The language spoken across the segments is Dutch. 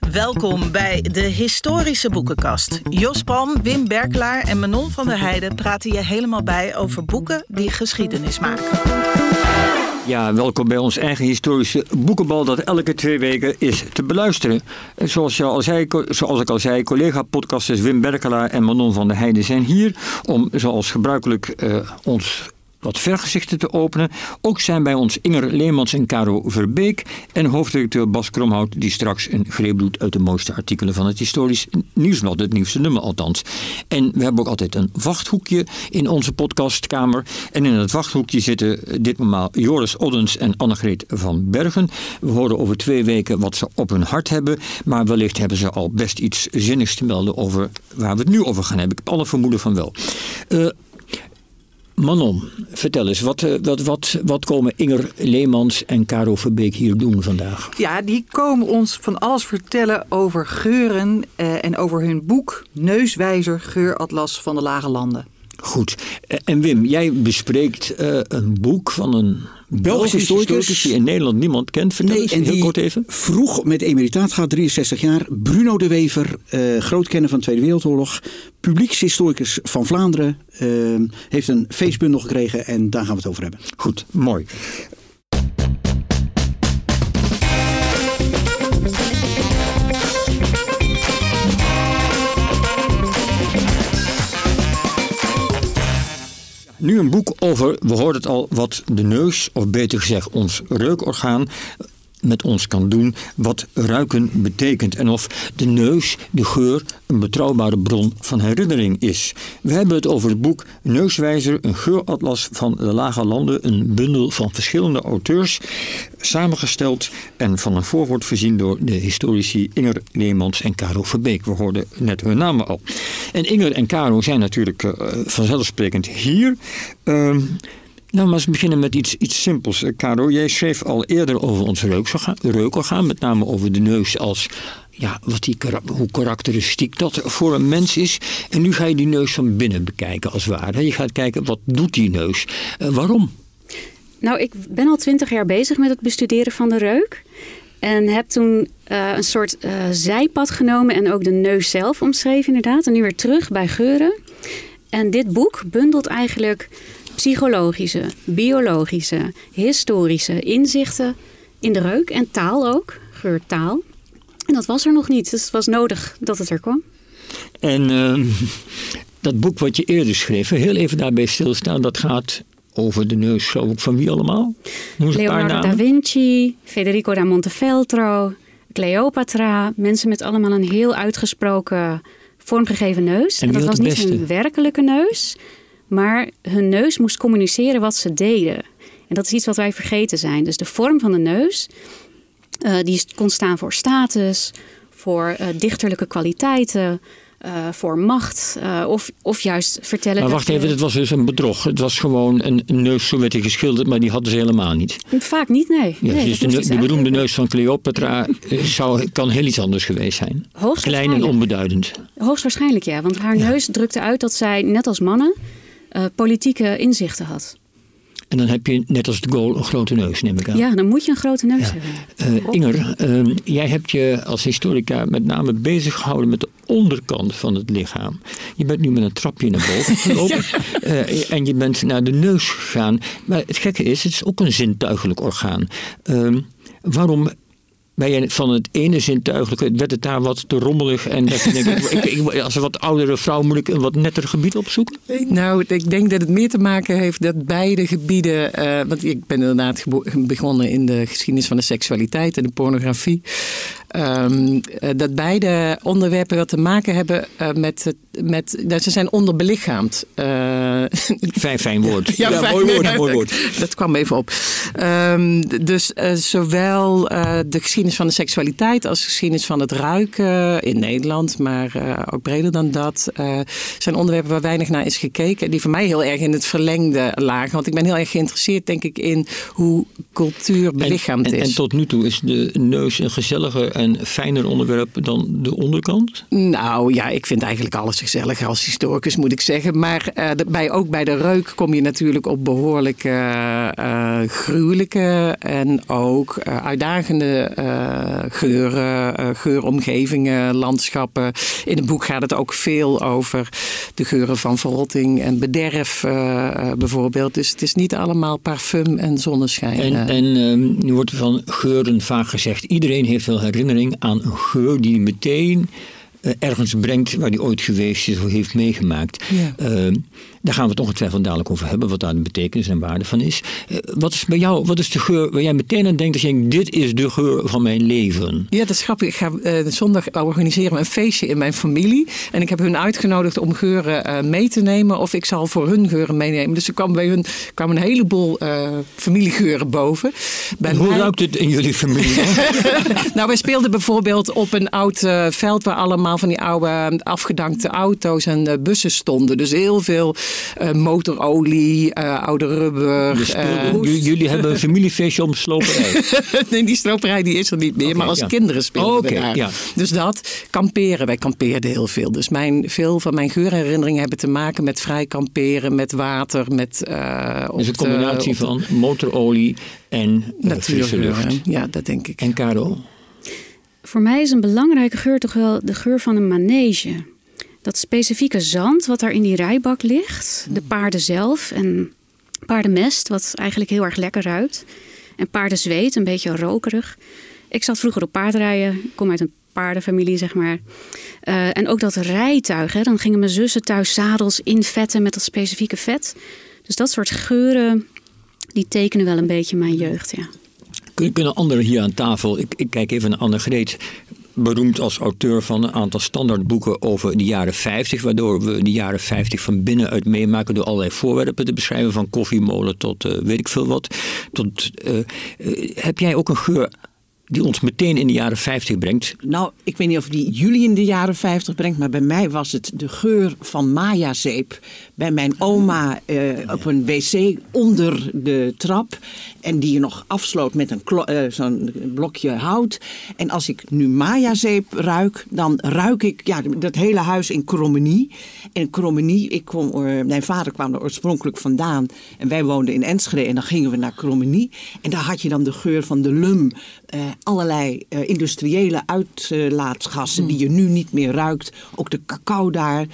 Welkom bij de Historische Boekenkast. Jos Palm, Wim Berkelaar en Manon van der Heijden praten je helemaal bij over boeken die geschiedenis maken. Ja, welkom bij ons eigen historische boekenbal dat elke twee weken is te beluisteren. Zoals, je al zei, zoals ik al zei, collega-podcasters Wim Berkelaar en Manon van der Heijden zijn hier om zoals gebruikelijk uh, ons wat vergezichten te openen. Ook zijn bij ons Inger Leemans en Caro Verbeek en hoofdredacteur Bas Kromhout, die straks een greep doet uit de mooiste artikelen van het historisch nieuwsblad, het nieuwste nummer althans. En we hebben ook altijd een wachthoekje in onze podcastkamer. En in het wachthoekje zitten ditmaal Joris Oddens en Annegreet van Bergen. We horen over twee weken wat ze op hun hart hebben, maar wellicht hebben ze al best iets zinnigs te melden over waar we het nu over gaan hebben. Ik heb alle vermoeden van wel. Uh, Manon, vertel eens, wat, eh, wat, wat, wat komen Inger Leemans en Caro Verbeek hier doen vandaag? Ja, die komen ons van alles vertellen over geuren eh, en over hun boek Neuswijzer Geuratlas van de Lage Landen. Goed. Eh, en Wim, jij bespreekt uh, een boek van een Belgische historicus die in Nederland niemand kent. Vertel nee, eens, en heel kort even. vroeg met emeritaat gaat, 63 jaar. Bruno de Wever, uh, groot kenner van de Tweede Wereldoorlog. Publiekshistoricus van Vlaanderen. Uh, heeft een feestbundel gekregen en daar gaan we het over hebben. Goed, mooi. Nu een boek over, we hoorden het al, wat de neus, of beter gezegd ons reukorgaan, met ons kan doen wat ruiken betekent en of de neus, de geur, een betrouwbare bron van herinnering is. We hebben het over het boek Neuswijzer, een geuratlas van de Lage Landen, een bundel van verschillende auteurs, samengesteld en van een voorwoord voorzien door de historici Inger Leemans en Caro Verbeek. We hoorden net hun namen al. En Inger en Caro zijn natuurlijk uh, vanzelfsprekend hier. Uh, nou, maar eens beginnen met iets, iets simpels. Eh, Caro, jij schreef al eerder over ons reukorgaan, met name over de neus als ja, wat die, hoe karakteristiek dat voor een mens is. En nu ga je die neus van binnen bekijken, als het ware. Je gaat kijken, wat doet die neus? Uh, waarom? Nou, ik ben al twintig jaar bezig met het bestuderen van de reuk. En heb toen uh, een soort zijpad genomen en ook de neus zelf omschreven, inderdaad. En nu weer terug bij geuren. En dit boek bundelt eigenlijk psychologische, biologische, historische inzichten in de reuk en taal ook, geurtaal. En dat was er nog niet, dus het was nodig dat het er kwam. En uh, dat boek wat je eerder schreef, heel even daarbij stilstaan, dat gaat over de neus van wie allemaal? Leonardo da Vinci, Federico da Montefeltro, Cleopatra. Mensen met allemaal een heel uitgesproken vormgegeven neus. En, en dat was niet een werkelijke neus. Maar hun neus moest communiceren wat ze deden. En dat is iets wat wij vergeten zijn. Dus de vorm van de neus, uh, die kon staan voor status, voor uh, dichterlijke kwaliteiten, uh, voor macht uh, of, of juist vertellen. Maar wacht even, het was dus een bedrog. Het was gewoon een, een neus, zo werd hij geschilderd, maar die hadden ze helemaal niet. Vaak niet, nee. Ja, nee dus de, de beroemde neus van Cleopatra zou, kan heel iets anders geweest zijn. Klein en onbeduidend. Hoogstwaarschijnlijk ja, want haar ja. neus drukte uit dat zij, net als mannen, uh, politieke inzichten had. En dan heb je net als de goal een grote neus, neem ik aan. Ja, dan moet je een grote neus ja. hebben. Uh, Inger, uh, jij hebt je als historica met name bezig gehouden met de onderkant van het lichaam. Je bent nu met een trapje naar boven gelopen ja. uh, en je bent naar de neus gegaan. Maar het gekke is, het is ook een zintuigelijk orgaan. waarom ben je van het ene zintuigelijke, werd het daar wat te rommelig en dat je denkt, ik, ik, als een wat oudere vrouw moet ik een wat netter gebied opzoeken? Nou, ik denk dat het meer te maken heeft dat beide gebieden, uh, want ik ben inderdaad begonnen in de geschiedenis van de seksualiteit en de pornografie. Um, dat beide onderwerpen wat te maken hebben uh, met, met dat ze zijn onderbelichaamd. Uh, fijn, fijn woord. ja, ja fijn, mooi woord, mooi woord. Dat kwam even op. Um, dus zowel de geschiedenis van de seksualiteit als de geschiedenis van het ruiken in Nederland, maar ook breder dan dat, zijn onderwerpen waar weinig naar is gekeken. Die voor mij heel erg in het verlengde lagen. Want ik ben heel erg geïnteresseerd, denk ik, in hoe cultuur belichaamd en, en, is. En tot nu toe is de neus een gezellige een fijner onderwerp dan de onderkant? Nou ja, ik vind eigenlijk alles gezellig als historicus, moet ik zeggen. Maar uh, bij, ook bij de reuk kom je natuurlijk op behoorlijk uh, gruwelijke en ook uh, uitdagende geuren, geuromgevingen, landschappen. In het boek gaat het ook veel over de geuren van verrotting en bederf bijvoorbeeld. Dus het is niet allemaal parfum en zonneschijn. En, en ehm, nu wordt er van geuren vaak gezegd. Iedereen heeft wel herinnering aan een geur die meteen uh, ergens brengt waar hij ooit geweest is of heeft meegemaakt. Ja. Uh, daar gaan we het ongetwijfeld dadelijk over hebben, wat daar de betekenis en waarde van is. Uh, wat is bij jou, wat is de geur waar jij meteen aan denkt als je denkt, dit is de geur van mijn leven? Ja, dat is grappig. Ik ga zondag organiseren we een feestje in mijn familie. En ik heb hun uitgenodigd om geuren mee te nemen of ik zal voor hun geuren meenemen. Dus er kwam bij hun kwam een heleboel familiegeuren boven. Bij Hoe mij... ruikt het in jullie familie? nou, wij speelden bijvoorbeeld op een oud veld waar allemaal van die oude afgedankte auto's en uh, bussen stonden. Dus heel veel uh, motorolie, uh, oude rubber. Dus jullie hebben een familiefeestje om sloperij? nee, die sloperij die is er niet meer. Okay, maar als ja. kinderen speelden oh, okay, ja. Dus dat, kamperen. Wij kampeerden heel veel. Dus mijn, veel van mijn geurherinneringen hebben te maken met vrij kamperen, met water, met... dus een combinatie van motorolie en natuurgeur. Ja, dat denk ik. En Caro? Voor mij is een belangrijke geur toch wel de geur van een manege. Dat specifieke zand wat daar in die rijbak ligt, de paarden zelf en paardenmest, wat eigenlijk heel erg lekker ruikt. En paardenzweet, een beetje rokerig. Ik zat vroeger op paardrijden, ik kom uit een paardenfamilie, zeg maar. Uh, en ook dat rijtuig, hè. dan gingen mijn zussen thuis zadels invetten met dat specifieke vet. Dus dat soort geuren, die tekenen wel een beetje mijn jeugd, ja. Kunnen anderen hier aan tafel, ik, ik kijk even naar Anne Greet, beroemd als auteur van een aantal standaardboeken over de jaren 50, waardoor we de jaren 50 van binnenuit meemaken door allerlei voorwerpen te beschrijven, van koffiemolen tot uh, weet ik veel wat. Tot, uh, uh, heb jij ook een geur die ons meteen in de jaren 50 brengt? Nou, ik weet niet of die jullie in de jaren 50 brengt, maar bij mij was het de geur van Maya-zeep. Bij mijn oma uh, op een wc onder de trap. En die je nog afsloot met een uh, zo'n blokje hout. En als ik nu Maya-zeep ruik, dan ruik ik ja, dat hele huis in Krommenie. En Krommenie, ik kom, uh, mijn vader kwam er oorspronkelijk vandaan. En wij woonden in Enschede en dan gingen we naar Krommenie. En daar had je dan de geur van de lum allerlei industriële uitlaatgassen die je nu niet meer ruikt. Ook de cacao daar.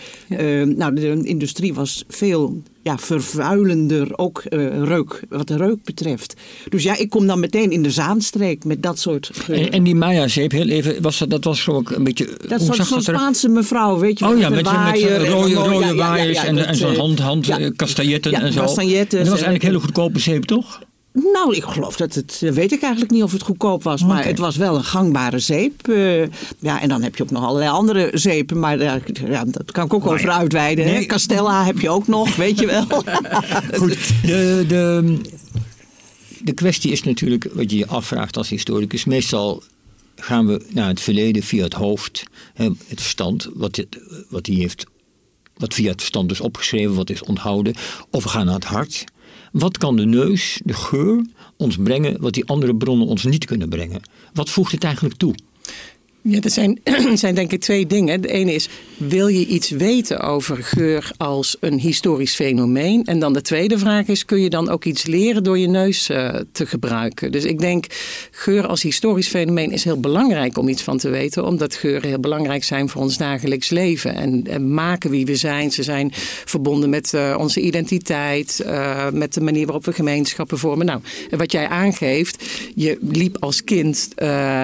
Nou, de industrie was veel ja, vervuilender, ook uh, reuk, wat de reuk betreft. Dus ja, ik kom dan meteen in de Zaanstreek met dat soort En, en die Maya-zeep, heel even, was dat, dat was ook een beetje... Dat was zo'n Spaanse mevrouw, weet je Oh ja, met, met, met rode, rode waaiers en, en zo'n hand, hand ja, kastanjetten en zo. Kastanjetten. dat was eigenlijk hele goedkope zeep, toch? Nou, ik geloof dat het. Weet ik eigenlijk niet of het goedkoop was. Maar het was wel een gangbare zeep. Uh, ja, en dan heb je ook nog allerlei andere zeepen. Maar uh, ja, dat kan ik ook over uitweiden. Nee. Castella heb je ook nog, weet je wel. Goed, de, de, de kwestie is natuurlijk wat je je afvraagt als historicus. Meestal gaan we naar het verleden via het hoofd, het verstand, wat, het, wat, die heeft, wat via het verstand is opgeschreven, wat is onthouden. Of we gaan naar het hart. Wat kan de neus, de geur, ons brengen wat die andere bronnen ons niet kunnen brengen? Wat voegt het eigenlijk toe? Ja, er zijn, zijn denk ik twee dingen. De ene is, wil je iets weten over geur als een historisch fenomeen? En dan de tweede vraag is, kun je dan ook iets leren door je neus uh, te gebruiken? Dus ik denk, geur als historisch fenomeen is heel belangrijk om iets van te weten. Omdat geuren heel belangrijk zijn voor ons dagelijks leven. En, en maken wie we zijn. Ze zijn verbonden met uh, onze identiteit. Uh, met de manier waarop we gemeenschappen vormen. Nou, wat jij aangeeft, je liep als kind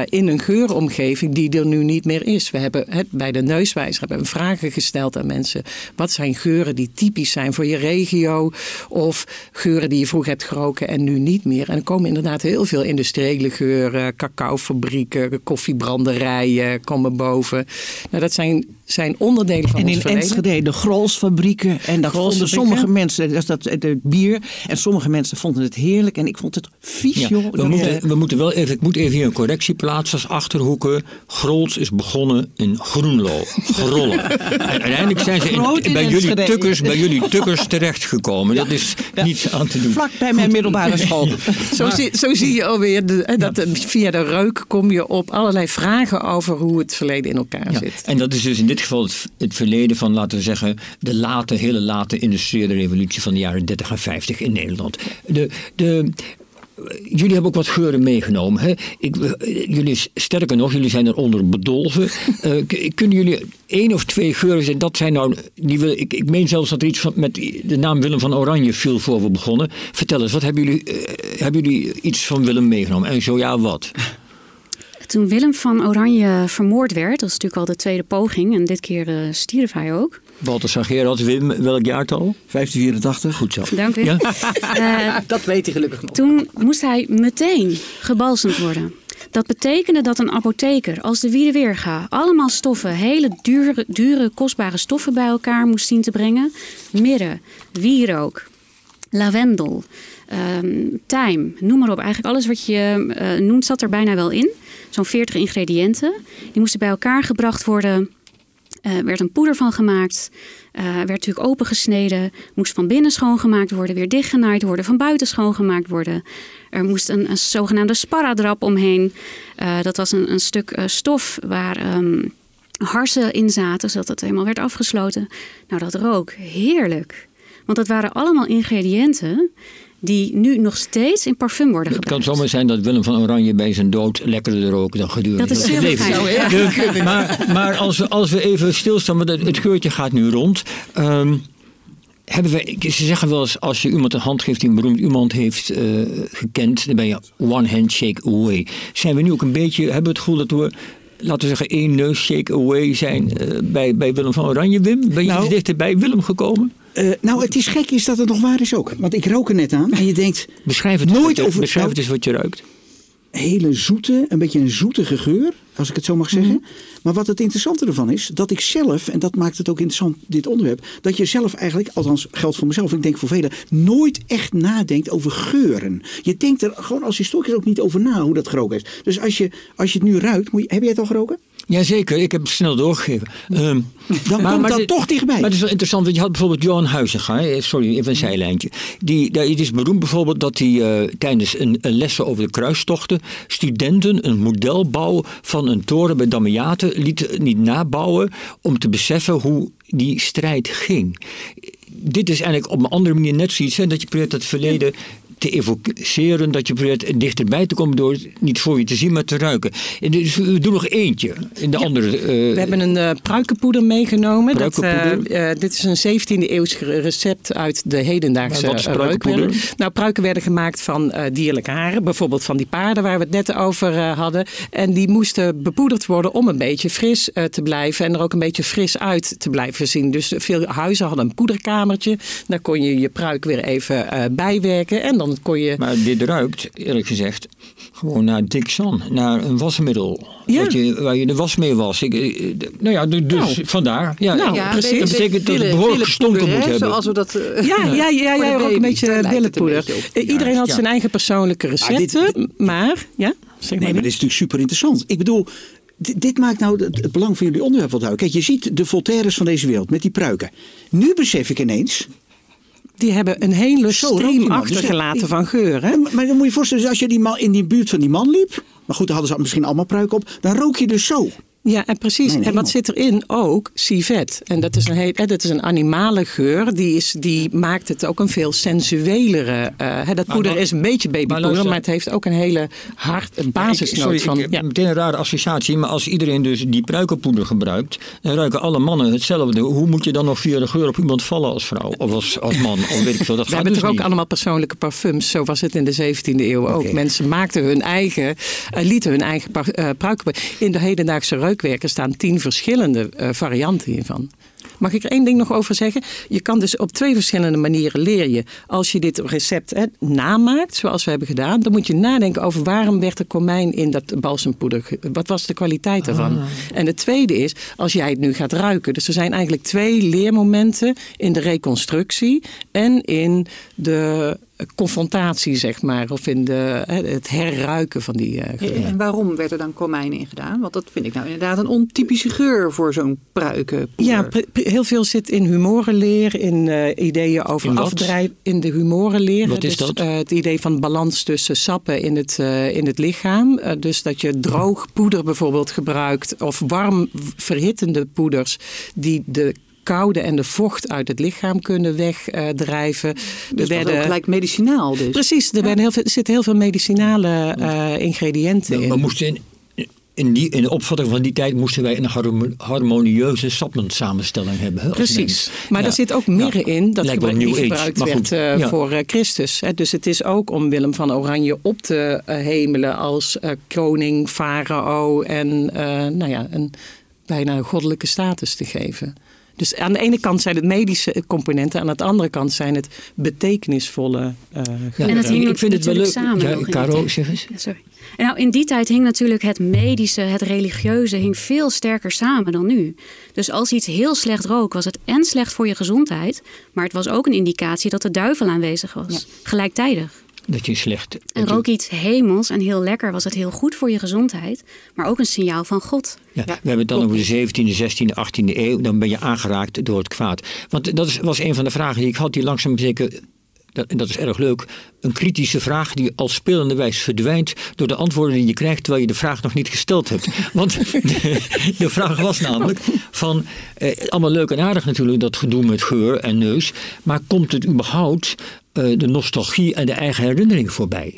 in een geuromgeving die er nu niet meer is. We hebben het, bij de neuswijzer hebben we vragen gesteld aan mensen. Wat zijn geuren die typisch zijn voor je regio? Of geuren die je vroeger hebt geroken en nu niet meer? En er komen inderdaad heel veel industriële geuren. Cacaofabrieken, koffiebranderijen komen boven. Nou, dat zijn, zijn onderdelen van en ons En in Enschede de grolsfabrieken. En dat vonden sommige mensen, dat dat, het bier. En sommige mensen vonden het heerlijk. En ik vond het vies, ja, joh. We, moeten, we moeten wel even, ik moet even hier een correctie plaatsen als achterhoeken. Grols is begonnen in Groenlo. Grollen. uiteindelijk zijn ze in, bij, jullie tukkers, bij jullie tukkers terechtgekomen. Dat is ja. niet aan te doen. Vlak bij mijn middelbare school. zo, zie, zo zie je alweer, de, dat via de reuk kom je op allerlei vragen over hoe het verleden in elkaar zit. En dat is dus in dit geval het, het, verleden van, laten we zeggen, de late, hele late industriële revolutie van de jaren 30 en 50 in Nederland. De, de, jullie hebben ook wat geuren meegenomen. Hè? Ik, eh, jullie, sterker nog, jullie zijn eronder bedolven. Uh, kunnen jullie één of twee geuren zijn? Dat zijn nou. Die wil, ik, ik meen zelfs dat er iets van, met de naam Willem van Oranje viel voor we begonnen. Vertel eens, wat hebben jullie, uh, hebben jullie iets van Willem meegenomen? En zo ja, wat? Toen Willem van Oranje vermoord werd, dat is natuurlijk al de tweede poging, en dit keer uh, stierf hij ook. Walter Sagerat, Wim, welk jaartal? 1584. Goed zo. Dank u. Ja? Uh, dat weet hij gelukkig nog. Toen moest hij meteen gebalsemd worden. Dat betekende dat een apotheker als de Wiedeweerga allemaal stoffen, hele dure, dure, kostbare stoffen bij elkaar moest zien te brengen. Mirre, wierook, lavendel, um, tijm, noem maar op. Eigenlijk alles wat je uh, noemt zat er bijna wel in. Zo'n 40 ingrediënten. Die moesten bij elkaar gebracht worden. Er uh, werd een poeder van gemaakt. Uh, werd natuurlijk opengesneden. Moest van binnen schoongemaakt worden. Weer dichtgenaaid worden. Van buiten schoongemaakt worden. Er moest een, een zogenaamde sparadrap omheen. Dat was een, een stuk stof waar um, harsen in zaten. Zodat het helemaal werd afgesloten. Nou, dat rook heerlijk. Want dat waren allemaal ingrediënten die nu nog steeds in parfum worden gebruikt. Het kan zomaar zijn dat Willem van Oranje bij zijn dood lekkerder rookt dan gedurende dat is zijn leven. Ja. Dus, maar maar als, we, als we even stilstaan, want het, het geurtje gaat nu rond. Um, hebben we, ze zeggen wel eens, als je iemand een hand geeft die een beroemd iemand heeft uh, gekend, dan ben je one handshake away. Zijn we nu ook een beetje, hebben we het gevoel dat we laten we zeggen, één neus shake away zijn uh, bij, bij Willem van Oranje, Wim? Ben je nou, dichter bij Willem gekomen? Uh, nou, het is gek is dat het nog waar is ook. Want ik rook er net aan en je denkt... Beschrijf het, nooit over, beschrijf het eens wat je ruikt. Hele zoete, een beetje een zoetige geur, als ik het zo mag zeggen. Mm -hmm. Maar wat het interessante ervan is, dat ik zelf, en dat maakt het ook interessant, dit onderwerp, dat je zelf eigenlijk, althans geldt voor mezelf, ik denk voor velen, nooit echt nadenkt over geuren. Je denkt er gewoon als historicus ook niet over na hoe dat geroken is. Dus als je, als je het nu ruikt, moet je, heb jij het al geroken? Jazeker, ik heb het snel doorgegeven. Um, dan maar, komt dat toch dichtbij. Maar het is wel interessant, want je had bijvoorbeeld Johan Huizinga, sorry, even een zijlijntje. Die, die, het is beroemd bijvoorbeeld dat hij uh, tijdens een, een lessen over de kruistochten studenten een modelbouw van een toren bij Damiate liet niet nabouwen om te beseffen hoe die strijd ging. Dit is eigenlijk op een andere manier net zoiets, hè, dat je probeert het verleden te evoceren, dat je probeert dichterbij te komen door het niet voor je te zien, maar te ruiken. En dus we doen nog eentje. In de ja, andere, uh, we hebben een uh, pruikenpoeder meegenomen. Pruikenpoeder. Dat, uh, dit is een 17e eeuws recept uit de hedendaagse wat is pruikenpoeder? Nou, pruiken werden gemaakt van dierlijke haren, bijvoorbeeld van die paarden waar we het net over hadden. En die moesten bepoederd worden om een beetje fris te blijven en er ook een beetje fris uit te blijven zien. Dus veel huizen hadden een poederkamertje. Daar kon je je pruik weer even bijwerken en dan kon je... Maar dit ruikt, eerlijk gezegd, gewoon naar Dixon, naar een wasmiddel. Ja. Je, waar je de was mee was. Ik, nou ja, dus nou. vandaar. Ja, nou, ja, precies. Dat betekent dat het behoorlijk gestonken moet hebben. Zoals we dat, uh, ja, ja, ja, ja, ook een beetje billenpoeder. Iedereen had zijn eigen persoonlijke recepten, maar... Ja, zeg maar nee, maar dit is natuurlijk super interessant. Ik bedoel, dit maakt nou het, belang van jullie onderwerp wat duidelijk. Kijk, je ziet de Voltaires van deze wereld met die pruiken. Nu besef ik ineens die hebben een hele stream achtergelaten dus, van geur. Hè? Maar, maar dan moet je voorstellen, als je die man, in die buurt van die man liep. Maar goed, dan hadden ze misschien allemaal pruik op. Dan rook je dus zo. Ja, en precies. En wat zit erin? Ook civet. En dat is een, heel, dat is een animale geur. Die, is, die maakt het ook een veel sensuelere. Uh, dat poeder is een beetje babypoeder, maar, maar, het heeft ook een hele hard basisnoot ik, van. Ik heb ja. meteen een rare associatie, maar als iedereen dus die pruikenpoeder gebruikt, dan ruiken alle mannen hetzelfde. Hoe moet je dan nog via de geur op iemand vallen als vrouw of als, als man? Of weet ik veel. Dat We hebben dus toch ook allemaal persoonlijke parfums. Zo was het in de 17e eeuw ook. Mensen maakten hun eigen, uh, lieten hun eigen uh, pruiken. In de hedendaagse staan tien verschillende uh, varianten hiervan. Mag ik er één ding nog over zeggen? Je kan dus op twee verschillende manieren leer je. Als je dit recept hè, namaakt, zoals we hebben gedaan, dan moet je nadenken over waarom werd er komijn in dat balsempoeder. Wat was de kwaliteit daarvan? Ah. En het tweede is, als jij het nu gaat ruiken. Dus er zijn eigenlijk twee leermomenten in de reconstructie en in de confrontatie, zeg maar, of in de, het herruiken van die uh, geur. En waarom werd er dan komijn in gedaan? Want dat vind ik nou inderdaad een ontypische geur voor zo'n pruikenpoeder. Ja, heel veel zit in humorenleer, in uh, ideeën over in afdrijven, in de humorenleer. Wat is dus, dat? Uh, het idee van balans tussen sappen in het, in het lichaam. dus dat je droog poeder bijvoorbeeld gebruikt, of warm verhittende poeders die de koude en de vocht uit het lichaam kunnen wegdrijven. Dus dat ook gelijk medicinaal dus. Precies, er, werden heel veel, er zitten heel veel medicinale uh, ingrediënten we, in. We moesten in, in, die, in de opvatting van die tijd moesten wij een harmonieuze supplement-samenstelling hebben. Precies. Maar ja. daar zit ook mirre in dat gebruik, die gebruikt werd uh, ja. voor uh, Christus. Hè. Dus het is ook om Willem van Oranje op te hemelen als koning, farao en nou ja, een bijna goddelijke status te geven. Dus aan de ene kant zijn het medische componenten, aan de andere kant zijn het betekenisvolle. Uh, ja, en dat hing ik vind het wel leuk. Samen ja, Caro, zeg eens. Ja, sorry. En nou, in die tijd hing natuurlijk het medische, het religieuze, hing veel sterker samen dan nu. Dus als iets heel slecht rook, was het en slecht voor je gezondheid, maar het was ook een indicatie dat de duivel aanwezig was, ja. gelijktijdig. Dat je slecht. En rook iets hemels en heel lekker, was het heel goed voor je gezondheid, maar ook een signaal van God. Ja, we hebben het dan over de 17e, 16e, 18e eeuw. Dan ben je aangeraakt door het kwaad. Want dat was een van de vragen die ik had, die langzaam zeker dat, en dat is erg leuk, een kritische vraag die als spelende wijs verdwijnt door de antwoorden die je krijgt terwijl je de vraag nog niet gesteld hebt. Want de, de vraag was namelijk van, eh, allemaal leuk en aardig natuurlijk dat gedoe met geur en neus, maar komt het überhaupt eh, de nostalgie en de eigen herinnering voorbij?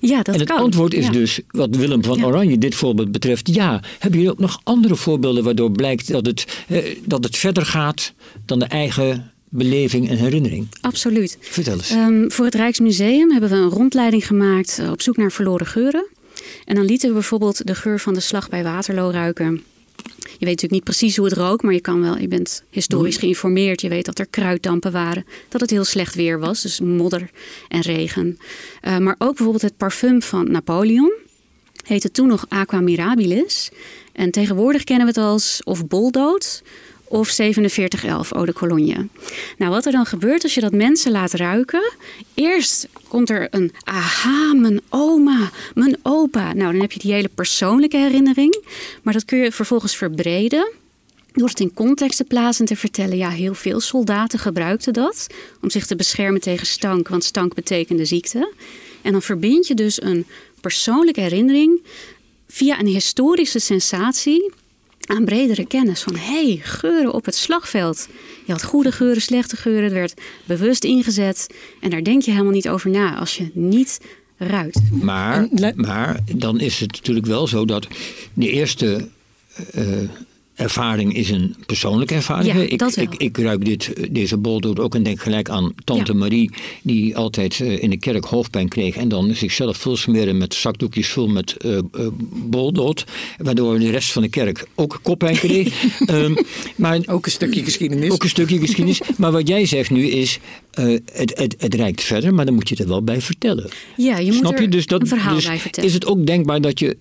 Ja, dat en het kan. antwoord is ja. dus, wat Willem van Ja. Oranje dit voorbeeld betreft, ja. Hebben jullie ook nog andere voorbeelden waardoor blijkt dat het, eh, dat het verder gaat dan de eigen beleving en herinnering? Absoluut. Vertel eens. Ehm, voor het Rijksmuseum hebben we een rondleiding gemaakt op zoek naar verloren geuren. En dan lieten we bijvoorbeeld de geur van de slag bij Waterloo ruiken. Je weet natuurlijk niet precies hoe het rook, maar je, kan wel, je bent historisch geïnformeerd. Je weet dat er kruiddampen waren, dat het heel slecht weer was, dus modder en regen. Uh, maar ook bijvoorbeeld het parfum van Napoleon, heette toen nog Aqua Mirabilis. En tegenwoordig kennen we het als of boldood of 4711 Eau de Cologne. Nou, wat er dan gebeurt als je dat mensen laat ruiken. Eerst komt er een aha, mijn oma, mijn opa. Nou, dan heb je die hele persoonlijke herinnering. Maar dat kun je vervolgens verbreden. Door het in context te plaatsen en te vertellen, ja, heel veel soldaten gebruikten dat om zich te beschermen tegen stank, want stank betekende ziekte. En dan verbind je dus een persoonlijke herinnering via een historische sensatie aan bredere kennis van hé, hey, geuren op het slagveld. Je had goede geuren, slechte geuren, het werd bewust ingezet en daar denk je helemaal niet over na als je niet ruikt. Maar, maar dan is het natuurlijk wel zo dat de eerste uh, ervaring is een persoonlijke ervaring. Ja, ik, dat wel. ik, ik ruik dit, deze boldood ook en denk gelijk aan tante ja. Marie, die altijd uh, in de kerk hoofdpijn kreeg en dan zichzelf vol smeren met zakdoekjes vol met uh, uh, boldood, waardoor de rest van de kerk ook koppijn kreeg. um, maar, ook een stukje geschiedenis. Ook een stukje geschiedenis. maar wat jij zegt nu is, het, het, het reikt verder, maar dan moet je het er wel bij vertellen. Ja, je moet Snap er je? Dus dat, een verhaal dus bij vertellen. Is het ook denkbaar dat je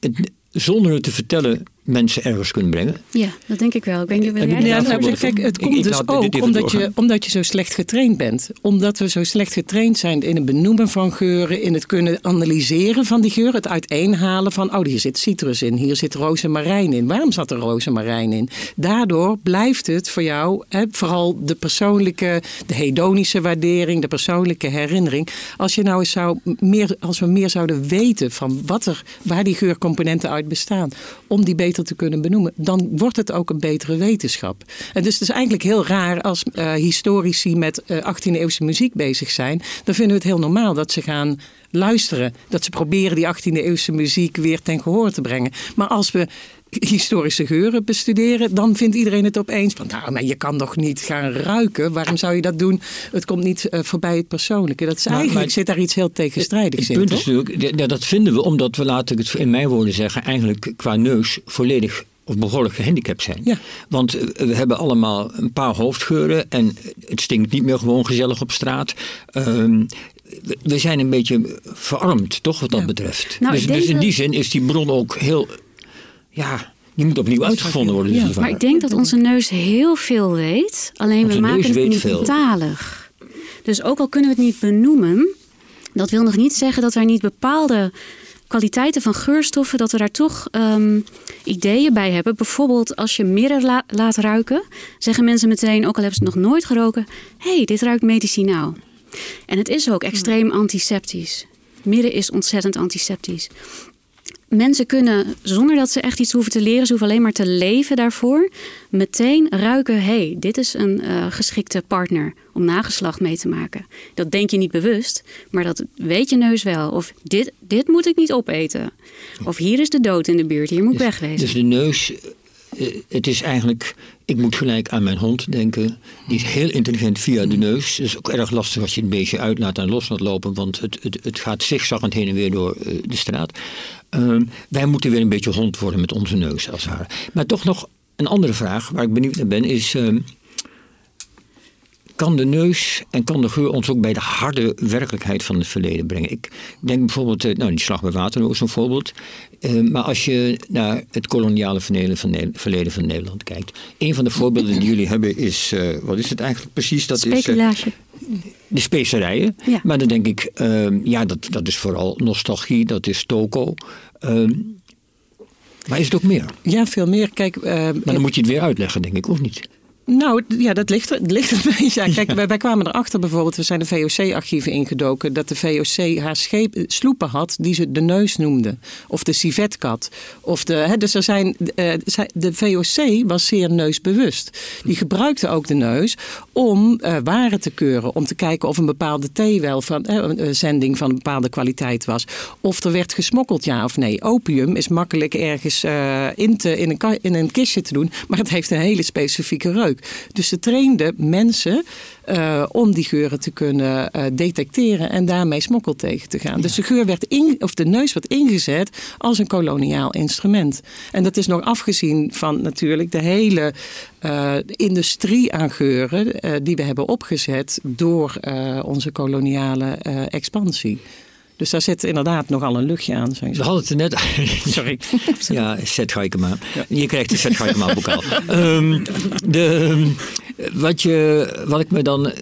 het, zonder het te vertellen mensen ergens kunnen brengen. Ja, dat denk ik wel. Ik niet, ja, ja, nou, kijk, het komt ik, ik dus ook omdat je, omdat je zo slecht getraind bent. Omdat we zo slecht getraind zijn in het benoemen van geuren, in het kunnen analyseren van die geur, het uiteenhalen van, oh, hier zit citrus in, hier zit rozemarijn in. Waarom zat er rozemarijn in? Daardoor blijft het voor jou, hè, vooral de persoonlijke, de hedonische waardering, de persoonlijke herinnering. Als je nou eens zou meer, als we meer zouden weten van wat er, waar die geurcomponenten uit bestaan, om die beter te kunnen benoemen, dan wordt het ook een betere wetenschap. En dus het is eigenlijk heel raar als uh, historici met uh, 18e-eeuwse muziek bezig zijn. Dan vinden we het heel normaal dat ze gaan luisteren. Dat ze proberen die 18e-eeuwse muziek weer ten gehoor te brengen. Maar als we historische geuren bestuderen, dan vindt iedereen het opeens van, nou, maar je kan toch niet gaan ruiken? Waarom zou je dat doen? Het komt niet uh, voorbij het persoonlijke. Dat is eigenlijk, maar- zit daar iets heel tegenstrijdigs Het in, punt is natuurlijk, ja, dat vinden we omdat we, laat ik het in mijn woorden zeggen, eigenlijk qua neus volledig of behoorlijk gehandicapt zijn. Ja. Want eh, we hebben allemaal een paar hoofdgeuren en het stinkt niet meer gewoon gezellig op straat. Ehm, we- zijn een beetje verarmd, toch, wat dat Ja. betreft. Nou, dus, dus in dat- die zin is die bron ook heel, ja, die moet opnieuw uitgevonden worden. Dus Ja. Maar ik denk dat onze neus heel veel weet. Alleen Onze we maken het niet veel. talig. Dus ook al kunnen we het niet benoemen, dat wil nog niet zeggen dat wij niet bepaalde kwaliteiten van geurstoffen, dat we daar toch ehm, ideeën bij hebben. Bijvoorbeeld als je mirre la- laat ruiken, zeggen mensen meteen, ook al hebben ze het nog nooit geroken, hé, hey, dit ruikt medicinaal. En het is ook extreem antiseptisch. Mirre is ontzettend antiseptisch. Mensen kunnen, zonder dat ze echt iets hoeven te leren, ze hoeven alleen maar te leven daarvoor, meteen ruiken: hey, dit is een uh, geschikte partner om nageslacht mee te maken. Dat denk je niet bewust, maar dat weet je neus wel. Of dit, dit moet ik niet opeten. Of hier is de dood in de buurt, hier moet ik dus, wegwezen. Dus de neus eh, het is eigenlijk, ik moet gelijk aan mijn hond denken. Die is heel intelligent via de neus. Het is ook erg lastig als je het beestje uitlaat en los laat lopen, want het, het, het gaat zigzaggend heen en weer door eh, de straat. Ehm, wij moeten weer een beetje hond worden met onze neus, als het ware. Maar toch nog een andere vraag waar ik benieuwd naar ben, is. Ehm, kan de neus en kan de geur ons ook bij de harde werkelijkheid van het verleden brengen. Ik denk bijvoorbeeld, eh, nou die slag bij Waterloo is een voorbeeld. Uh, maar als je naar het koloniale verleden van, verleden van Nederland kijkt. Een van de voorbeelden die jullie hebben is, uh, wat is het eigenlijk precies? Dat. Is, de specerijen. Ja. Maar dan denk ik, uh, ja dat, dat is vooral nostalgie, dat is toko. Ehm, maar is het ook meer? Ja, veel meer. Kijk, maar dan moet je het weer uitleggen, denk ik, of niet? Nou ja, dat ligt er, ligt er een beetje Kijk, wij, wij, kwamen erachter bijvoorbeeld, we zijn de VOC-archieven ingedoken, dat de VOC haar scheep, sloepen had die ze de neus noemde. Of de civetkat. Of de, hè, dus er zijn, uh, de VOC was zeer neusbewust. Die gebruikte ook de neus om uh, waren te keuren. Om te kijken of een bepaalde thee wel van uh, een zending van een bepaalde kwaliteit was. Of er werd gesmokkeld, ja of nee. Opium is makkelijk ergens in, te, in, een, in een kistje te doen, maar het heeft een hele specifieke reuk. Dus ze trainden mensen uh, om die geuren te kunnen uh, detecteren en daarmee smokkel tegen te gaan. Dus de geur werd in, of de neus werd ingezet als een koloniaal instrument. En dat is nog afgezien van natuurlijk de hele uh, industrie aan geuren die we hebben opgezet door onze koloniale expansie. Dus daar zit inderdaad nogal een luchtje aan. We hadden het er net... Sorry. ja, Zet Gaikema. Ja. Je krijgt de Zet Gaikema bokaal. um, de, wat, je, wat ik me dan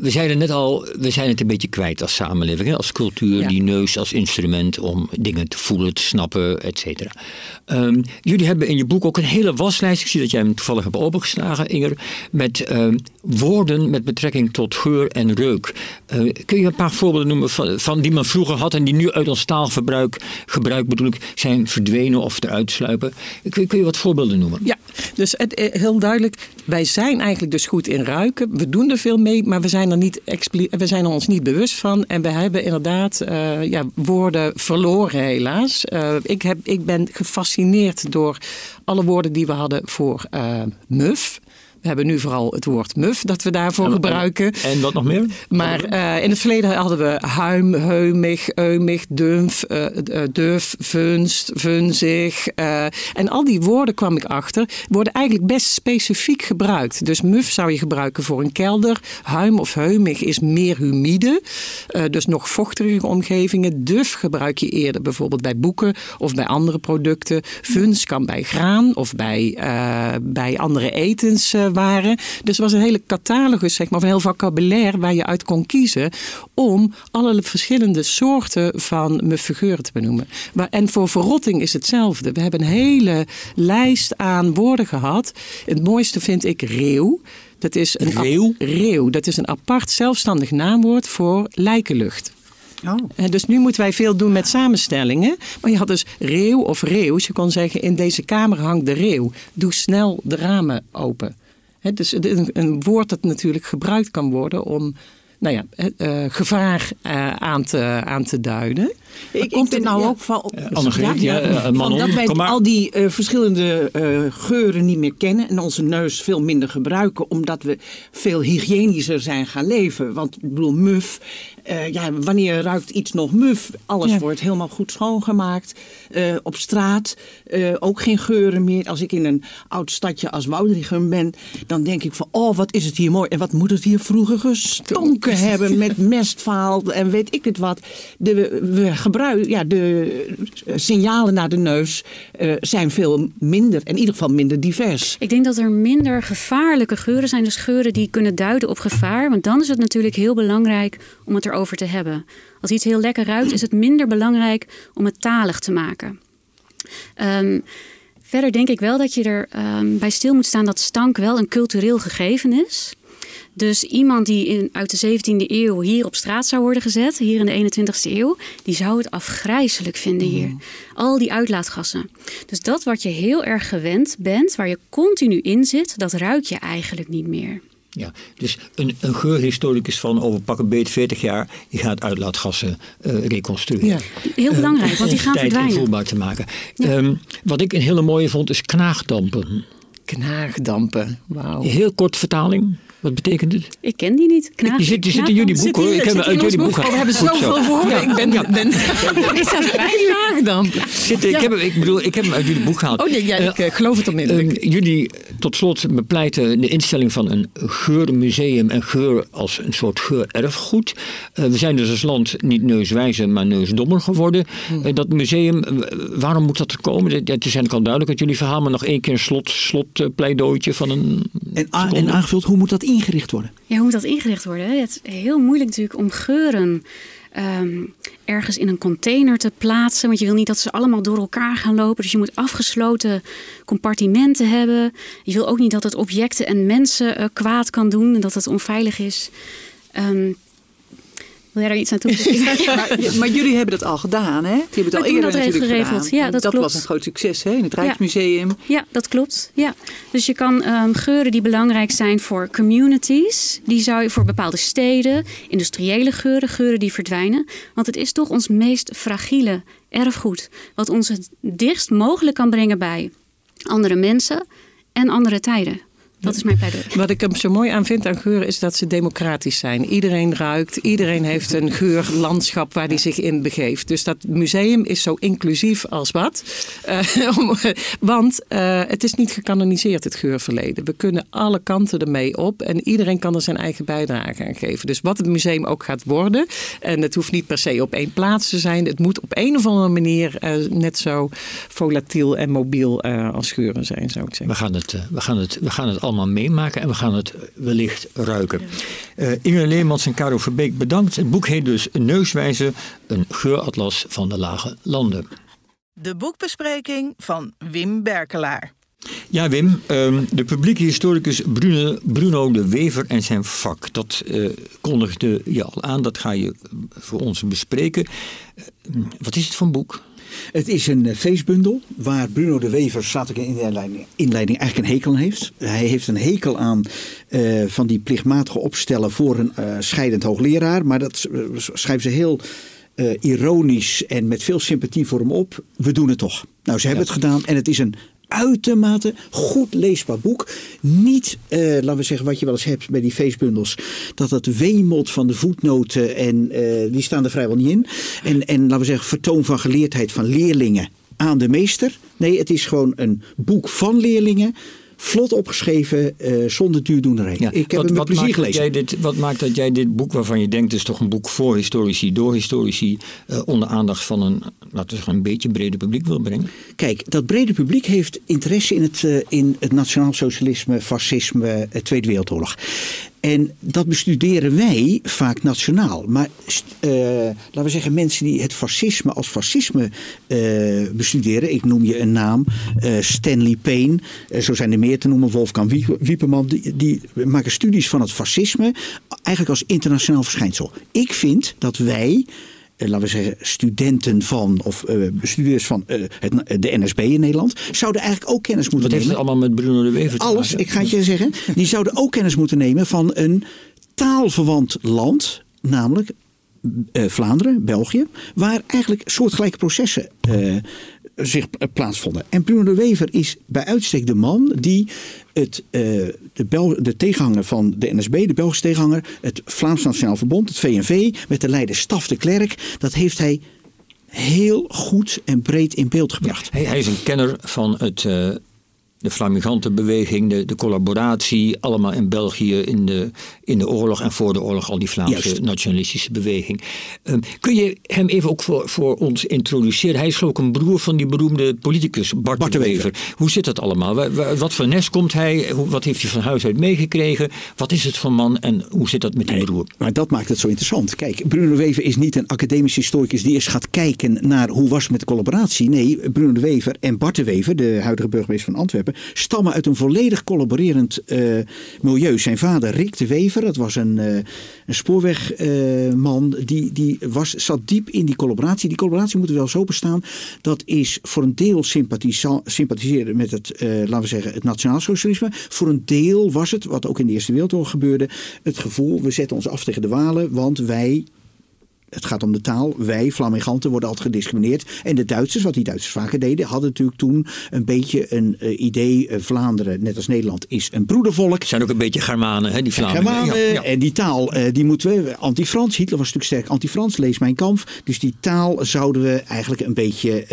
we zeiden net al, we zijn het een beetje kwijt als samenleving. Hè? Als cultuur, die neus als instrument om dingen te voelen, te snappen, et cetera. Um, jullie hebben in je boek ook een hele waslijst. Ik zie dat jij hem toevallig hebt opengeslagen, Inger. Met um, woorden met betrekking tot geur en reuk. Uh, kun je een paar voorbeelden noemen van, van, die men vroeger had en die nu uit ons taalverbruik, gebruik bedoel ik, zijn verdwenen of eruit sluipen? Kun, kun je wat voorbeelden noemen? Ja, dus het, eh, heel duidelijk. Wij zijn eigenlijk dus goed in ruiken. We doen er veel mee, maar we zijn we zijn er ons niet bewust van. En we hebben inderdaad uh, ja, woorden verloren, helaas. Uh, ik, heb, ik ben gefascineerd door alle woorden die we hadden voor uh, muf. We hebben nu vooral het woord muf dat we daarvoor gebruiken. En wat nog meer? Maar uh, in het verleden hadden we huim, heumig, eumig, dumf, uh, duf, vunst, vunzig. Uh, en al die woorden kwam ik achter, worden eigenlijk best specifiek gebruikt. Dus muf zou je gebruiken voor een kelder. Huim of heumig is meer humide, dus nog vochtige omgevingen. Duf gebruik je eerder bijvoorbeeld bij boeken of bij andere producten. Vuns kan bij graan of bij, bij andere etens waren. Dus er was een hele catalogus, zeg maar, van heel vocabulaire waar je uit kon kiezen om alle verschillende soorten van muffiguren te benoemen. Maar, en voor verrotting is hetzelfde. We hebben een hele lijst aan woorden gehad. Het mooiste vind ik reeuw. Dat is een reeuw? reeuw. Dat is een apart zelfstandig naamwoord voor lijkenlucht. Oh. En dus nu moeten wij veel doen met samenstellingen. Maar je had dus reeuw of reeuws. Je kon zeggen, in deze kamer hangt de reeuw. Doe snel de ramen open dus een, een, woord dat natuurlijk gebruikt kan worden om nou ja, uh, gevaar uh, aan, te, aan te duiden. Ik, komt het nou ook van, ja, ja, ja, van dat wij al die uh, verschillende geuren niet meer kennen en onze neus veel minder gebruiken, omdat we veel hygiënischer zijn gaan leven. Want ik bedoel, muf uh, ja, wanneer ruikt iets nog muf? Alles wordt helemaal goed schoongemaakt. Uh, op straat uh, ook geen geuren meer. Als ik in een oud stadje als Woudrichem ben, dan denk ik van, oh, wat is het hier mooi. En wat moet het hier vroeger gestonken hebben met mestvaal en weet ik het wat. De, we gebruiken, ja, de signalen naar de neus zijn veel minder, in ieder geval minder divers. Ik denk dat er minder gevaarlijke geuren zijn. Dus geuren die kunnen duiden op gevaar. Want dan is het natuurlijk heel belangrijk om het erover te hebben. Als iets heel lekker ruikt, is het minder belangrijk om het talig te maken. Um, verder denk ik wel dat je er um, bij stil moet staan dat stank wel een cultureel gegeven is. Dus iemand die in, uit de 17e eeuw hier op straat zou worden gezet, hier in de 21e eeuw, die zou het afgrijzelijk vinden hier. Mm. Al die uitlaatgassen. Dus dat wat je heel erg gewend bent, waar je continu in zit, dat ruik je eigenlijk niet meer. Ja, dus een, een geurhistoricus van over pakken beet 40 jaar, die gaat uitlaatgassen eh, reconstrueren. Ja. Heel belangrijk, Eh, want die gaan tijd verdwijnen. invoelbaar te maken. Ehm, wat ik een hele mooie vond is knaagdampen. Knaagdampen, wauw. Heel kort vertaling. Wat betekent het? Ik ken die niet. Knaag, Die zit, die zit in jullie boek hoor. Ik heb hem uit jullie boek Oh, we hebben zoveel woorden. Ik ben... Ja. ben is dat knaagdampen? Zit, ik, heb, hem- ik bedoel, ik heb hem uit jullie boek gehaald. Oh nee, ja, ik eh, geloof het onmiddellijk. Ehm, jullie tot slot bepleiten de instelling van een geurmuseum en geur als een soort geurerfgoed. Eh, we zijn dus als land niet neuswijzer, maar neusdommer geworden. Hmm. Eh, dat museum, eh, waarom moet dat er komen? Het is eigenlijk al duidelijk uit jullie verhaal, maar nog één keer een slot, slotpleidooitje van een. En, a- en aangevuld, hoe moet dat ingericht worden? Ja, hoe moet dat ingericht worden? Het is heel moeilijk natuurlijk om geuren ehm, ergens in een container te plaatsen. Want je wil niet dat ze allemaal door elkaar gaan lopen. Dus je moet afgesloten compartimenten hebben. Je wil ook niet dat het objecten en mensen eh, kwaad kan doen en dat het onveilig is. Ehm, wil jij daar iets aan toevoegen? Maar, maar jullie hebben dat al gedaan, hè? Die hebben het al eerder dat natuurlijk geregeld. gedaan. Ja, dat dat klopt. was een groot succes, hè? In het Rijksmuseum. Ja, dat klopt. Ja. Dus je kan ehm, geuren die belangrijk zijn voor communities, die zou je voor bepaalde steden, industriële geuren, geuren die verdwijnen. Want het is toch ons meest fragiele erfgoed, wat ons het dichtst mogelijk kan brengen bij andere mensen en andere tijden. Dat is mijn pleidooi. Wat ik er zo mooi aan vind aan geuren is dat ze democratisch zijn. Iedereen ruikt, iedereen heeft een geurlandschap waar hij zich in begeeft. Dus dat museum is zo inclusief als wat. Eh, om- want eh, het is niet gecanoniseerd, het geurverleden. We kunnen alle kanten ermee op en iedereen kan er zijn eigen bijdrage aan geven. Dus wat het museum ook gaat worden, en het hoeft niet per se op één plaats te zijn. Het moet op een of andere manier eh, net zo volatiel en mobiel eh, als geuren zijn, zou ik zeggen. We gaan, het, we, gaan het, we gaan het allemaal meemaken en we gaan het wellicht ruiken. Inge Leemans en Caro Verbeek bedankt. Het boek heet dus Neuswijze, een geuratlas van de lage landen. De boekbespreking van Wim Berkelaar. Ja, Wim, ehm, de publieke historicus Bruno, Bruno de Wever en zijn vak. Dat eh, kondigde je al aan, dat ga je voor ons bespreken. Eh, wat is het voor een boek? Het is een eh, feestbundel waar Bruno de Wever, staat ook in de inleiding, inleiding eigenlijk een hekel aan heeft. Hij heeft een hekel aan eh, van die plichtmatige opstellen voor een eh, scheidend hoogleraar. Maar dat schrijven ze heel ironisch en met veel sympathie voor hem op. We doen het toch. Nou, ze hebben het gedaan en het is een uitermate goed leesbaar boek. Niet, eh, laten we zeggen, wat je wel eens hebt bij die feestbundels. Dat het wemelt van de voetnoten en eh, die staan er vrijwel niet in. En, en laten we zeggen, vertoon van geleerdheid van leerlingen aan de meester. Nee, het is gewoon een boek van leerlingen. Vlot opgeschreven, eh, zonder duurdoenerij. Ja, Ik heb wat, hem met plezier maakt dat gelezen. jij dit, wat maakt dat jij dit boek, waarvan je denkt, het is toch een boek voor historici, door historici, eh, onder aandacht van een, laten we zeggen, een beetje breder publiek wil brengen? Kijk, dat brede publiek heeft interesse in het, eh, in het nationaal socialisme, fascisme, Tweede Wereldoorlog. En dat bestuderen wij vaak nationaal. Maar eh, laten we zeggen, mensen die het fascisme als fascisme eh, bestuderen. Ik noem je een naam, eh, Stanley Payne. zo zijn er meer te noemen, Wolfgang Wie- Wieperman. Die, die maken studies van het fascisme eigenlijk als internationaal verschijnsel. Ik vind dat wij laten we zeggen, studenten van of eh bestuurders van eh, het, de NSB in Nederland, zouden eigenlijk ook kennis moeten Wat heeft het nemen. allemaal met Bruno de Wever te Alles, maken? ik ga het je zeggen. Die zouden ook kennis moeten nemen van een taalverwant land, namelijk eh, Vlaanderen, België, waar eigenlijk soortgelijke processen eh, zich eh, plaatsvonden. En Bruno de Wever is bij uitstek de man die het, eh, de, Bel de tegenhanger van de NSB, de Belgische tegenhanger, het Vlaams Nationaal Verbond, het VNV, met de leider Staf de Klerk, dat heeft hij heel goed en breed in beeld gebracht. Hij, hij is een kenner van het, eh, de flamigantenbeweging, de, de collaboratie, allemaal in België in de, in de oorlog en voor de oorlog, al die Vlaamse Juist. nationalistische beweging. Eh, kun je hem even ook voor, voor ons introduceren? Hij is ook een broer van die beroemde politicus Bart, Bart de Wever. Hoe zit dat allemaal? Wa- wa- Wat voor nest komt hij? Hoe, wat heeft hij van huis uit meegekregen? Wat is het voor man en hoe zit dat met die broer? Maar dat maakt het zo interessant. Kijk, Bruno de Wever is niet een academisch historicus die eens gaat kijken naar hoe was het met de collaboratie. Nee, Bruno de Wever en Bart de Wever, de huidige burgemeester van Antwerpen, Stammen uit een volledig collaborerend eh, milieu. Zijn vader, Rick de Wever, dat was een, uh, een spoorwegman, die, die was, zat diep in die collaboratie. Die collaboratie moet wel zo bestaan. Dat is voor een deel sympathiseren met het, laten we zeggen, het nationaalsocialisme. Voor een deel was het, wat ook in de Eerste Wereldoorlog gebeurde, het gevoel, we zetten ons af tegen de Walen, want wij het gaat om de taal. Wij, Flamiganten, worden altijd gediscrimineerd. En de Duitsers, wat die Duitsers vaker deden, hadden natuurlijk toen een beetje een uh, idee. Uh, Vlaanderen, net als Nederland, is een broedervolk. Zijn ook een beetje Germanen, hè, die Vlamingen. Germanen, ja, ja. en die taal, uh, die moeten we, anti-Frans. Hitler was natuurlijk sterk anti-Frans, lees mijn kamp. Dus die taal zouden we eigenlijk een beetje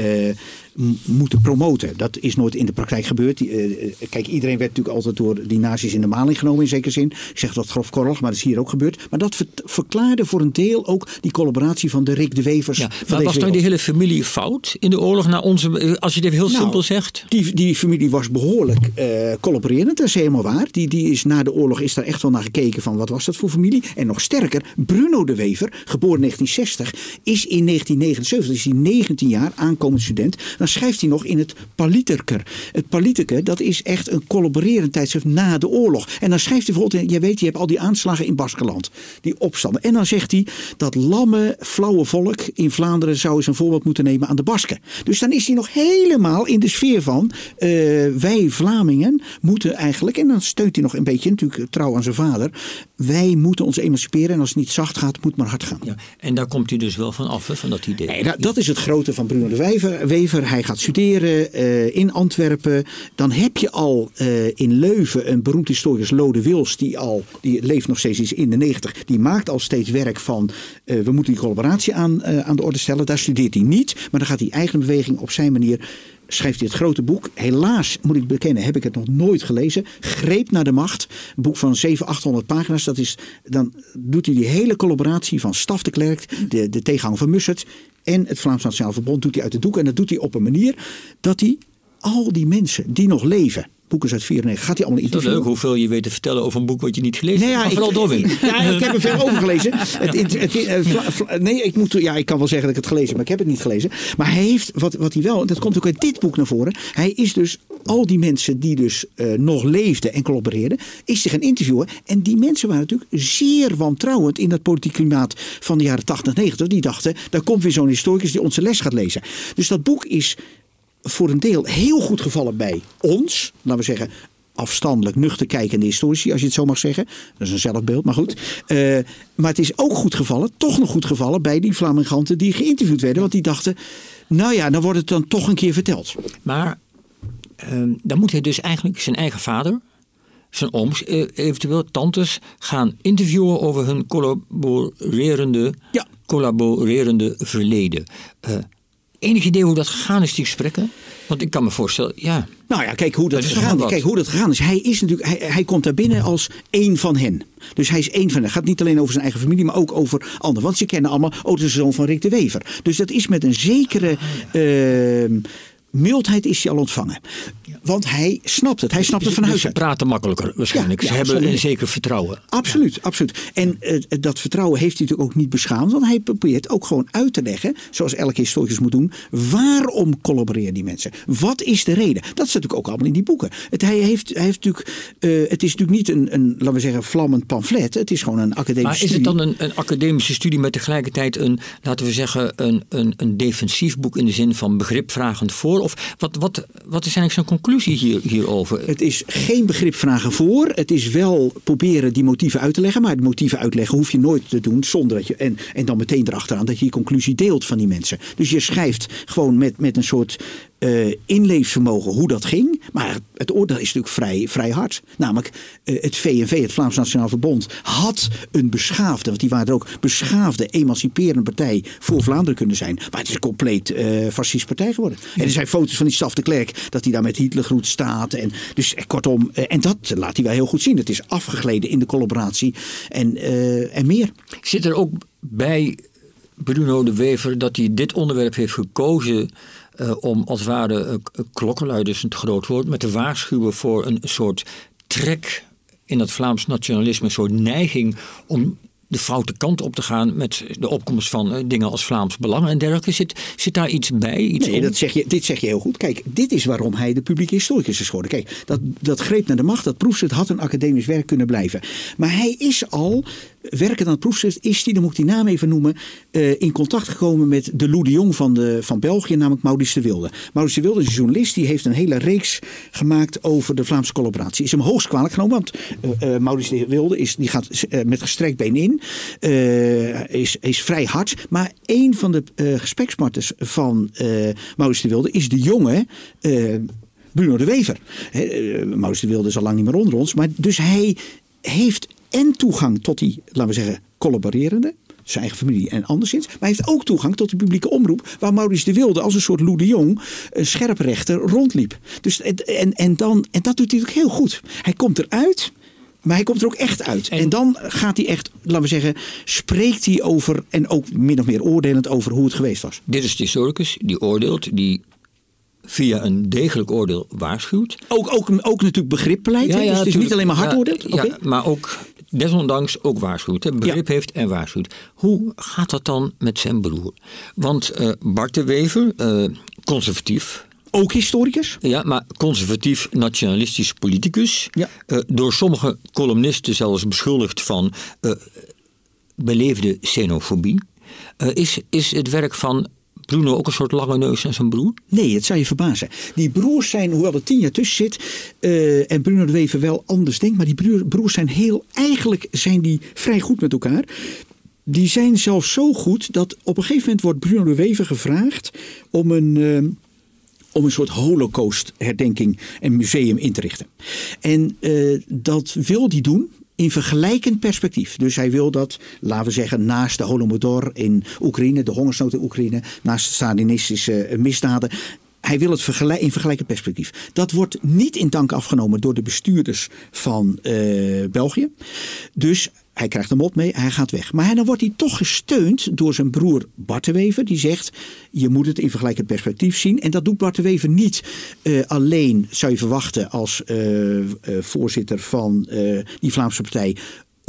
moeten promoten. Dat is nooit in de praktijk gebeurd. Uh, kijk, iedereen werd natuurlijk altijd door die nazi's in de maling genomen in zekere zin. Ik zeg dat grofkorrelig, maar dat is hier ook gebeurd. Maar dat ver verklaarde voor een deel ook die collaboratie van de Rick de Wevers. Ja, maar was dan die hele familie fout in de oorlog naar onze, eh, als je het even heel nou, simpel zegt? Die, die familie was behoorlijk uh, collaborerend, dat is helemaal waar. Die, die is na de oorlog is daar echt wel naar gekeken van wat was dat voor familie. En nog sterker, Bruno de Wever, geboren 1960, is in 1979, is hij 19 jaar, aankomend student. Dan dan schrijft hij nog in het Paliterker. Het Paliterker, dat is echt een collaborerend tijdschrift na de oorlog. En dan schrijft hij bijvoorbeeld, je weet, je hebt al die aanslagen in Baskeland. Die opstanden. En dan zegt hij dat lamme, flauwe volk in Vlaanderen zou eens een voorbeeld moeten nemen aan de Basken. Dus dan is hij nog helemaal in de sfeer van, uh, wij Vlamingen moeten eigenlijk, en dan steunt hij nog een beetje, natuurlijk trouw aan zijn vader, wij moeten ons emanciperen en als het niet zacht gaat, moet maar hard gaan. Ja, en daar komt hij dus wel van af, hè, van dat idee. Nee, dat, dat is het grote van Bruno de Wever. Wever hij gaat studeren uh, in Antwerpen. Dan heb je al uh, in Leuven een beroemd historicus, Lode Wils, die al, die leeft nog steeds in de negentig. Die maakt al steeds werk van, uh, we moeten die collaboratie aan, aan de orde stellen. Daar studeert hij niet, maar dan gaat hij eigen beweging op zijn manier schrijft hij het grote boek. Helaas, moet ik bekennen, heb ik het nog nooit gelezen. Greep naar de macht. Een boek van 700, 800 pagina's. Dat is, dan doet hij die hele collaboratie van Staf de Klerk, de, de van Mussert en het Vlaams Nationaal Verbond doet hij uit de doek. En dat doet hij op een manier dat hij al die mensen die nog leven boek is uit 94. Gaat hij allemaal interviewen? Het is leuk hoeveel je weet te vertellen over een boek wat je niet gelezen nee, ja, hebt. vooral Darwin. Ja, ik heb er ver over gelezen. Het, het, nee, ik, moet, ja, ik kan wel zeggen dat ik het gelezen heb, maar ik heb het niet gelezen. Maar hij heeft, wat, wat hij wel, dat komt ook uit dit boek naar voren. Hij is dus al die mensen die dus uh, nog leefden en collaboreerden, is zich gaan interviewen. En die mensen waren natuurlijk zeer wantrouwend in dat politiek klimaat van de jaren 80, 90. Die dachten, daar komt weer zo'n historicus die onze les gaat lezen. Dus dat boek is voor een deel heel goed gevallen bij ons. Laten we zeggen, afstandelijk, nuchter kijkende historici, als je het zo mag zeggen. Dat is een zelfbeeld, maar goed. Uh, maar het is ook goed gevallen, toch nog goed gevallen, bij die Flamenganten die geïnterviewd werden. Want die dachten, nou ja, dan wordt het dan toch een keer verteld. Maar uh, dan moet hij dus eigenlijk zijn eigen vader, zijn ooms, uh, eventueel tantes, gaan interviewen over hun collaborerende, ja. collaborerende verleden. Enig idee hoe dat gegaan is, die gesprekken? Want ik kan me voorstellen, ja. Nou ja, kijk hoe dat, gegaan, kijk, hoe dat gegaan is. Hij, is natuurlijk, hij, hij komt daar binnen als één van hen. Dus hij is één van hen. Het gaat niet alleen over zijn eigen familie, maar ook over anderen. Want ze kennen allemaal, oh, de zoon van Rick de Wever. Dus dat is met een zekere... Uh, mildheid is hij al ontvangen. Want hij snapt het. Hij snapt het van huis uit. Ze praten makkelijker waarschijnlijk. Ze hebben een zeker vertrouwen. Absoluut, absoluut. En uh, dat vertrouwen heeft hij natuurlijk ook niet beschaamd. Want hij probeert ook gewoon uit te leggen, zoals elke historicus moet doen, waarom collaboreren die mensen? Wat is de reden? Dat zit natuurlijk ook allemaal in die boeken. Het, hij heeft, hij heeft natuurlijk, uh, het is natuurlijk niet een, een, laten we zeggen, vlammend pamflet. Het is gewoon een academische studie. Maar is het dan een, een academische studie met tegelijkertijd een, laten we zeggen, een, een, een defensief boek in de zin van begripvragend voor? Of wat, wat, wat is eigenlijk zijn conclusie hier, hierover? Het is geen begripvragen voor. Het is wel proberen die motieven uit te leggen. Maar de motieven uitleggen hoef je nooit te doen zonder dat je. En, en dan meteen erachteraan dat je die conclusie deelt van die mensen. Dus je schrijft gewoon met, met een soort uh, inleefvermogen hoe dat ging. Maar het oordeel is natuurlijk vrij, vrij hard. Namelijk uh, het VNV, het Vlaams Nationaal Verbond, had een beschaafde, want die waren er ook, beschaafde, emanciperende partij voor Vlaanderen kunnen zijn. Maar het is een compleet uh, fascist partij geworden. En er zijn foto's van die Staf de Klerk dat hij daar met Hitlergroet staat. En, dus kortom, en dat laat hij wel heel goed zien. Het is afgegleden in de collaboratie en, en meer. Zit er ook bij Bruno de Wever dat hij dit onderwerp heeft gekozen uh, om als het ware uh, klokkenluiders een te groot woord, met te waarschuwen voor een soort trek in dat Vlaams nationalisme, een soort neiging om de foute kant op te gaan met de opkomst van eh, dingen als Vlaams Belang en dergelijke. Zit, zit daar iets bij? Iets Nee, om? dat zeg je, dit zeg je heel goed. Kijk, dit is waarom hij de publieke historicus is geworden. Kijk, dat, dat greep naar de macht, dat proefschrift had een academisch werk kunnen blijven. Maar hij is al, werkend aan het proefschrift, is hij, dan moet ik die naam even noemen, eh, in contact gekomen met de Lou de Jong van, de, van België, namelijk Maurice de Wilde. Maurice de Wilde is een journalist, die heeft een hele reeks gemaakt over de Vlaamse collaboratie. Is hem hoogst kwalijk genomen, want eh, Maurice de Wilde is, die gaat met gestrekt been in, is, is vrij hard. Maar een van de gesprekspartners van Maurice de Wilde is de jonge Bruno de Wever. Maurice de Wilde is al lang niet meer onder ons, maar dus hij heeft en toegang tot die, laten we zeggen, collaborerende zijn eigen familie en anderszins. Maar hij heeft ook toegang tot de publieke omroep. Waar Maurice de Wilde als een soort Lou de Jong, een scherprechter, rondliep. Dus, en, en, dan, en dat doet hij ook heel goed. Hij komt eruit. Maar hij komt er ook echt uit. En, dan gaat hij echt, laten we zeggen, spreekt hij over. En ook min of meer oordelend over hoe het geweest was. Dit is de historicus die oordeelt, die via een degelijk oordeel waarschuwt. Ook, ook, ook natuurlijk begripbeleid. hè? dus het is niet alleen maar hard Ja, oordeelt. Oké. Ja, maar ook desondanks ook waarschuwt. Hè? Begrip heeft en waarschuwt. Hoe gaat dat dan met zijn broer? Want eh, Bart de Wever, eh, conservatief, Ook historicus. ja, maar conservatief nationalistisch politicus. Ja. eh, door sommige columnisten zelfs beschuldigd van beleefde xenofobie. Is, is het werk van Bruno ook een soort lange neus en zijn broer? Nee, het zou je verbazen. Die broers zijn, hoewel er tien jaar tussen zit. eh, en Bruno de Wever wel anders denkt. Maar die broer- broers zijn heel. Eigenlijk zijn die vrij goed met elkaar. Die zijn zelfs zo goed dat op een gegeven moment wordt Bruno de Wever gevraagd om een. eh, om een soort holocaust-herdenking en museum in te richten. En eh, dat wil hij doen in vergelijkend perspectief. Dus hij wil dat, laten we zeggen, naast de Holodomor in Oekraïne, de hongersnood in Oekraïne, naast de Stalinistische eh, misdaden. Hij wil het vergelijk, in vergelijkend perspectief. Dat wordt niet in dank afgenomen door de bestuurders van eh, België. Dus hij krijgt een mot mee, hij gaat weg. Maar dan wordt hij toch gesteund door zijn broer Bart de Wever. Die zegt, je moet het in vergelijkend perspectief zien. En dat doet Bart de Wever niet eh, alleen, zou je verwachten, als eh, eh, voorzitter van die Vlaamse partij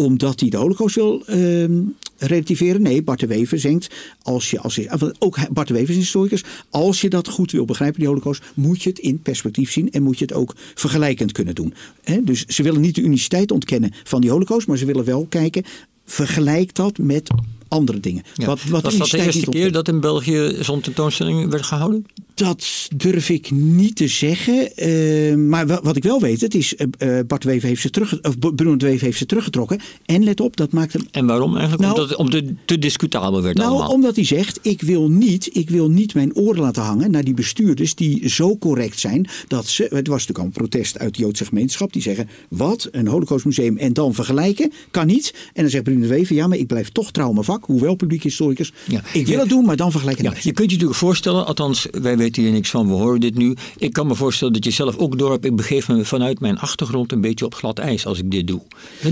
omdat hij de holocaust wil ehm, relativeren. Nee, Bart de Wever zengt, als je, als want ook Bart de Wever is historicus, als je dat goed wil begrijpen, die holocaust, moet je het in perspectief zien en moet je het ook vergelijkend kunnen doen. Dus ze willen niet de uniciteit ontkennen van die holocaust, maar ze willen wel kijken, vergelijk dat met andere dingen. Ja. Wat, wat Was dat de eerste keer dat in België zo'n tentoonstelling werd gehouden? Dat durf ik niet te zeggen. Eh, maar wa- wat ik wel weet, het is eh, eh, Bart de Wever heeft ze terug, of Bruno de Wever heeft ze teruggetrokken. En let op, dat maakt hem En waarom eigenlijk? Nou- Omdat het om te, te discutabel werd Nou, allemaal. omdat hij zegt, ik wil, niet, ik wil niet mijn oren laten hangen naar die bestuurders die zo correct zijn dat ze, het was natuurlijk al een protest uit de Joodse gemeenschap, die zeggen, wat, een holocaustmuseum en dan vergelijken, kan niet. En dan zegt Bruno de Wever, ja, maar ik blijf toch trouw aan mijn vak, hoewel publiek historicus. Ja. Ik wil Je- het doen, maar dan vergelijken Ja, je kunt je natuurlijk voorstellen, althans wij weten hier niks van, we horen dit nu. Ik kan me voorstellen dat je zelf ook door hebt, ik begeef me vanuit mijn achtergrond een beetje op glad ijs als ik dit doe.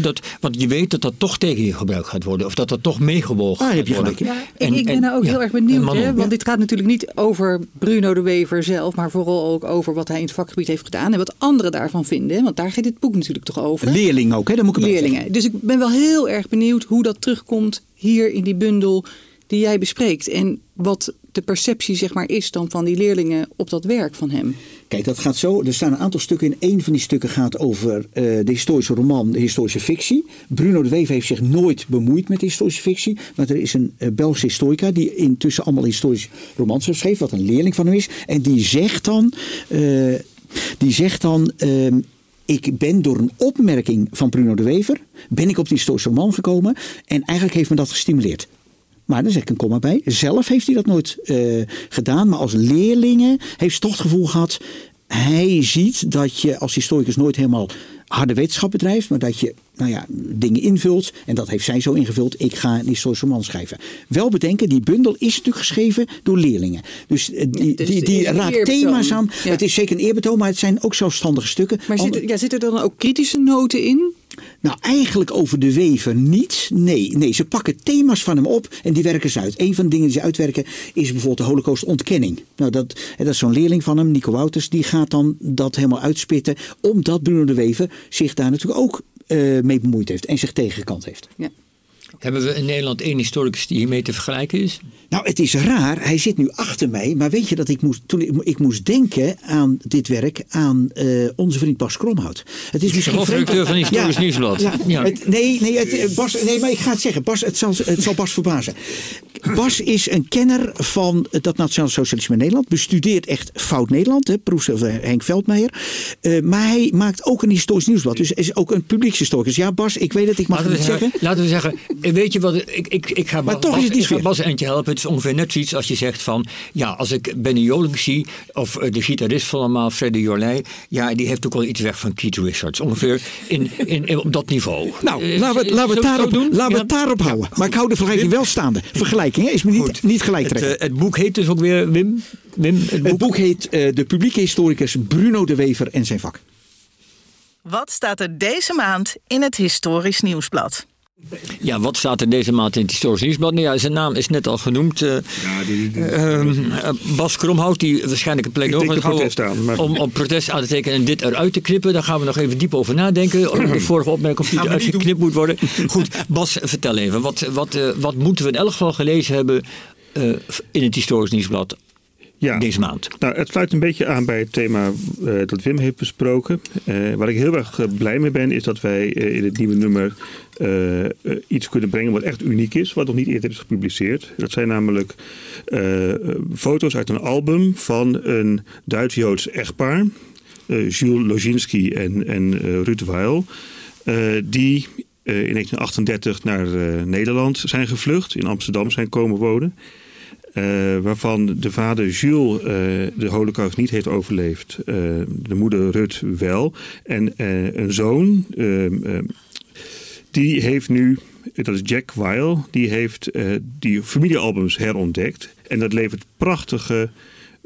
Dat, want je weet dat dat toch tegen je gebruikt gaat worden, of dat dat toch meegewogen Ah, heb je gaat worden. gelijk, Ja, ik, ik ben En- nou ook ja, heel erg en benieuwd, hè? want ja. dit gaat natuurlijk niet over Bruno de Wever zelf, maar vooral ook over wat hij in het vakgebied heeft gedaan en wat anderen daarvan vinden. Want daar gaat dit boek natuurlijk toch over. Leerling ook, hè? Dat moet ik. Leerlingen. Dus ik ben wel heel erg benieuwd hoe dat terugkomt hier in die bundel die jij bespreekt. En wat de perceptie zeg maar, is dan van die leerlingen op dat werk van hem. Kijk, dat gaat zo. Er staan een aantal stukken in. Eén van die stukken gaat over eh, de historische roman, de historische fictie. Bruno de Wever heeft zich nooit bemoeid met historische fictie. Maar er is een eh, Belgische historica die intussen allemaal historische romans heeft geschreven. Wat een leerling van hem is. En die zegt dan... eh, die zegt dan... ehm, ik ben door een opmerking van Bruno de Wever... ben ik op die historische roman gekomen. En eigenlijk heeft me dat gestimuleerd. Maar dan zeg ik een komma bij. Zelf heeft hij dat nooit eh, gedaan. Maar als leerlingen heeft ze toch het gevoel gehad. Hij ziet dat je als historicus nooit helemaal harde wetenschap bedrijft. Maar dat je nou ja, dingen invult. En dat heeft zij zo ingevuld. Ik ga een historische roman schrijven. Wel bedenken, die bundel is natuurlijk geschreven door leerlingen. Dus eh, die, dus die, die een raakt thema's aan. Ja. Het is zeker een eerbetoon. Maar het zijn ook zelfstandige stukken. Maar zit, ja, zitten er dan ook kritische noten in? nou, eigenlijk over de wever niet. Nee, nee, ze pakken thema's van hem op en die werken ze uit. Een van de dingen die ze uitwerken is bijvoorbeeld de holocaust-ontkenning. Nou, dat, en dat is zo'n leerling van hem, Nico Wouters, die gaat dan dat helemaal uitspitten. Omdat Bruno de Wever zich daar natuurlijk ook eh, mee bemoeid heeft en zich tegengekant heeft. Ja. Hebben we in Nederland één historicus die hiermee te vergelijken is? Nou, het is raar. Hij zit nu achter mij. Maar weet je dat ik moest, toen ik, ik moest denken aan dit werk aan eh, onze vriend Bas Kromhout. Het is misschien hoofdredacteur van Historisch Nieuwsblad. Ja, Ja. Het, nee, nee, het, eh, Bas, nee, maar ik ga het zeggen. Bas, het, zal, het zal Bas verbazen. Bas is een kenner van dat Nationaal Socialisme in Nederland. Bestudeert echt fout Nederland. Hè, van Henk Veldmeijer. Eh, maar hij maakt ook een historisch nieuwsblad. Dus is ook een publiekshistoricus. Ja, Bas, ik weet het. Ik mag Laten het we, zeggen. laten we zeggen, eh, weet je wat, ik, ik, ik ga, Maar Bas, toch is het ik niet ga veel. Bas eentje helpen. Het is ongeveer net zoiets als je zegt van, ja, als ik Benny Jolink zie, of eh, de gitarist van allemaal, Freddy Jorlij, ja, die heeft ook wel iets weg van Keith Richards. Ongeveer in, in, in- op dat niveau. Nou, Eh, laten we, zullen laten we, het het daarop, doen? laten we Ja. het daarop houden. Maar ik hou de vergelijking wel staande. Vergelijking, hè? is me niet, Goed. niet gelijk Het, trekken. eh, het boek heet dus ook weer, Wim? Wim het boek? Het boek heet eh, De publieke historicus Bruno de Wever en zijn vak. Wat staat er deze maand in het Historisch Nieuwsblad? Ja, wat staat er deze maand in het Historisch Nieuwsblad? Nou ja, zijn naam is net al genoemd. eh, ehm, eh, Bas Kromhout, die waarschijnlijk een pleidooi gaat houden protest aan, maar- om, om protest aan te tekenen en dit eruit te knippen. Daar gaan we nog even diep over nadenken. De vorige opmerking of die eruit geknipt moet worden. Goed, Bas, vertel even. Wat, wat, eh, wat moeten we in elk geval gelezen hebben eh, in het Historisch Nieuwsblad Ja. deze maand? Nou, het sluit een beetje aan bij het thema eh, dat Wim heeft besproken. Eh, waar ik heel erg eh, blij mee ben, is dat wij in het nieuwe nummer iets kunnen brengen wat echt uniek is, wat nog niet eerder is gepubliceerd. Dat zijn namelijk foto's uit een album van een Duits-Joods echtpaar, Jules Lozinski en, en Ruud Weil, die in 1938 naar Nederland zijn gevlucht, in Amsterdam zijn komen wonen. Eh, waarvan de vader Jules eh, de holocaust niet heeft overleefd. Eh, de moeder Rut wel. En een zoon, ehm, ehm, die heeft nu, dat is Jack Weil, die heeft die familiealbums herontdekt. En dat levert prachtige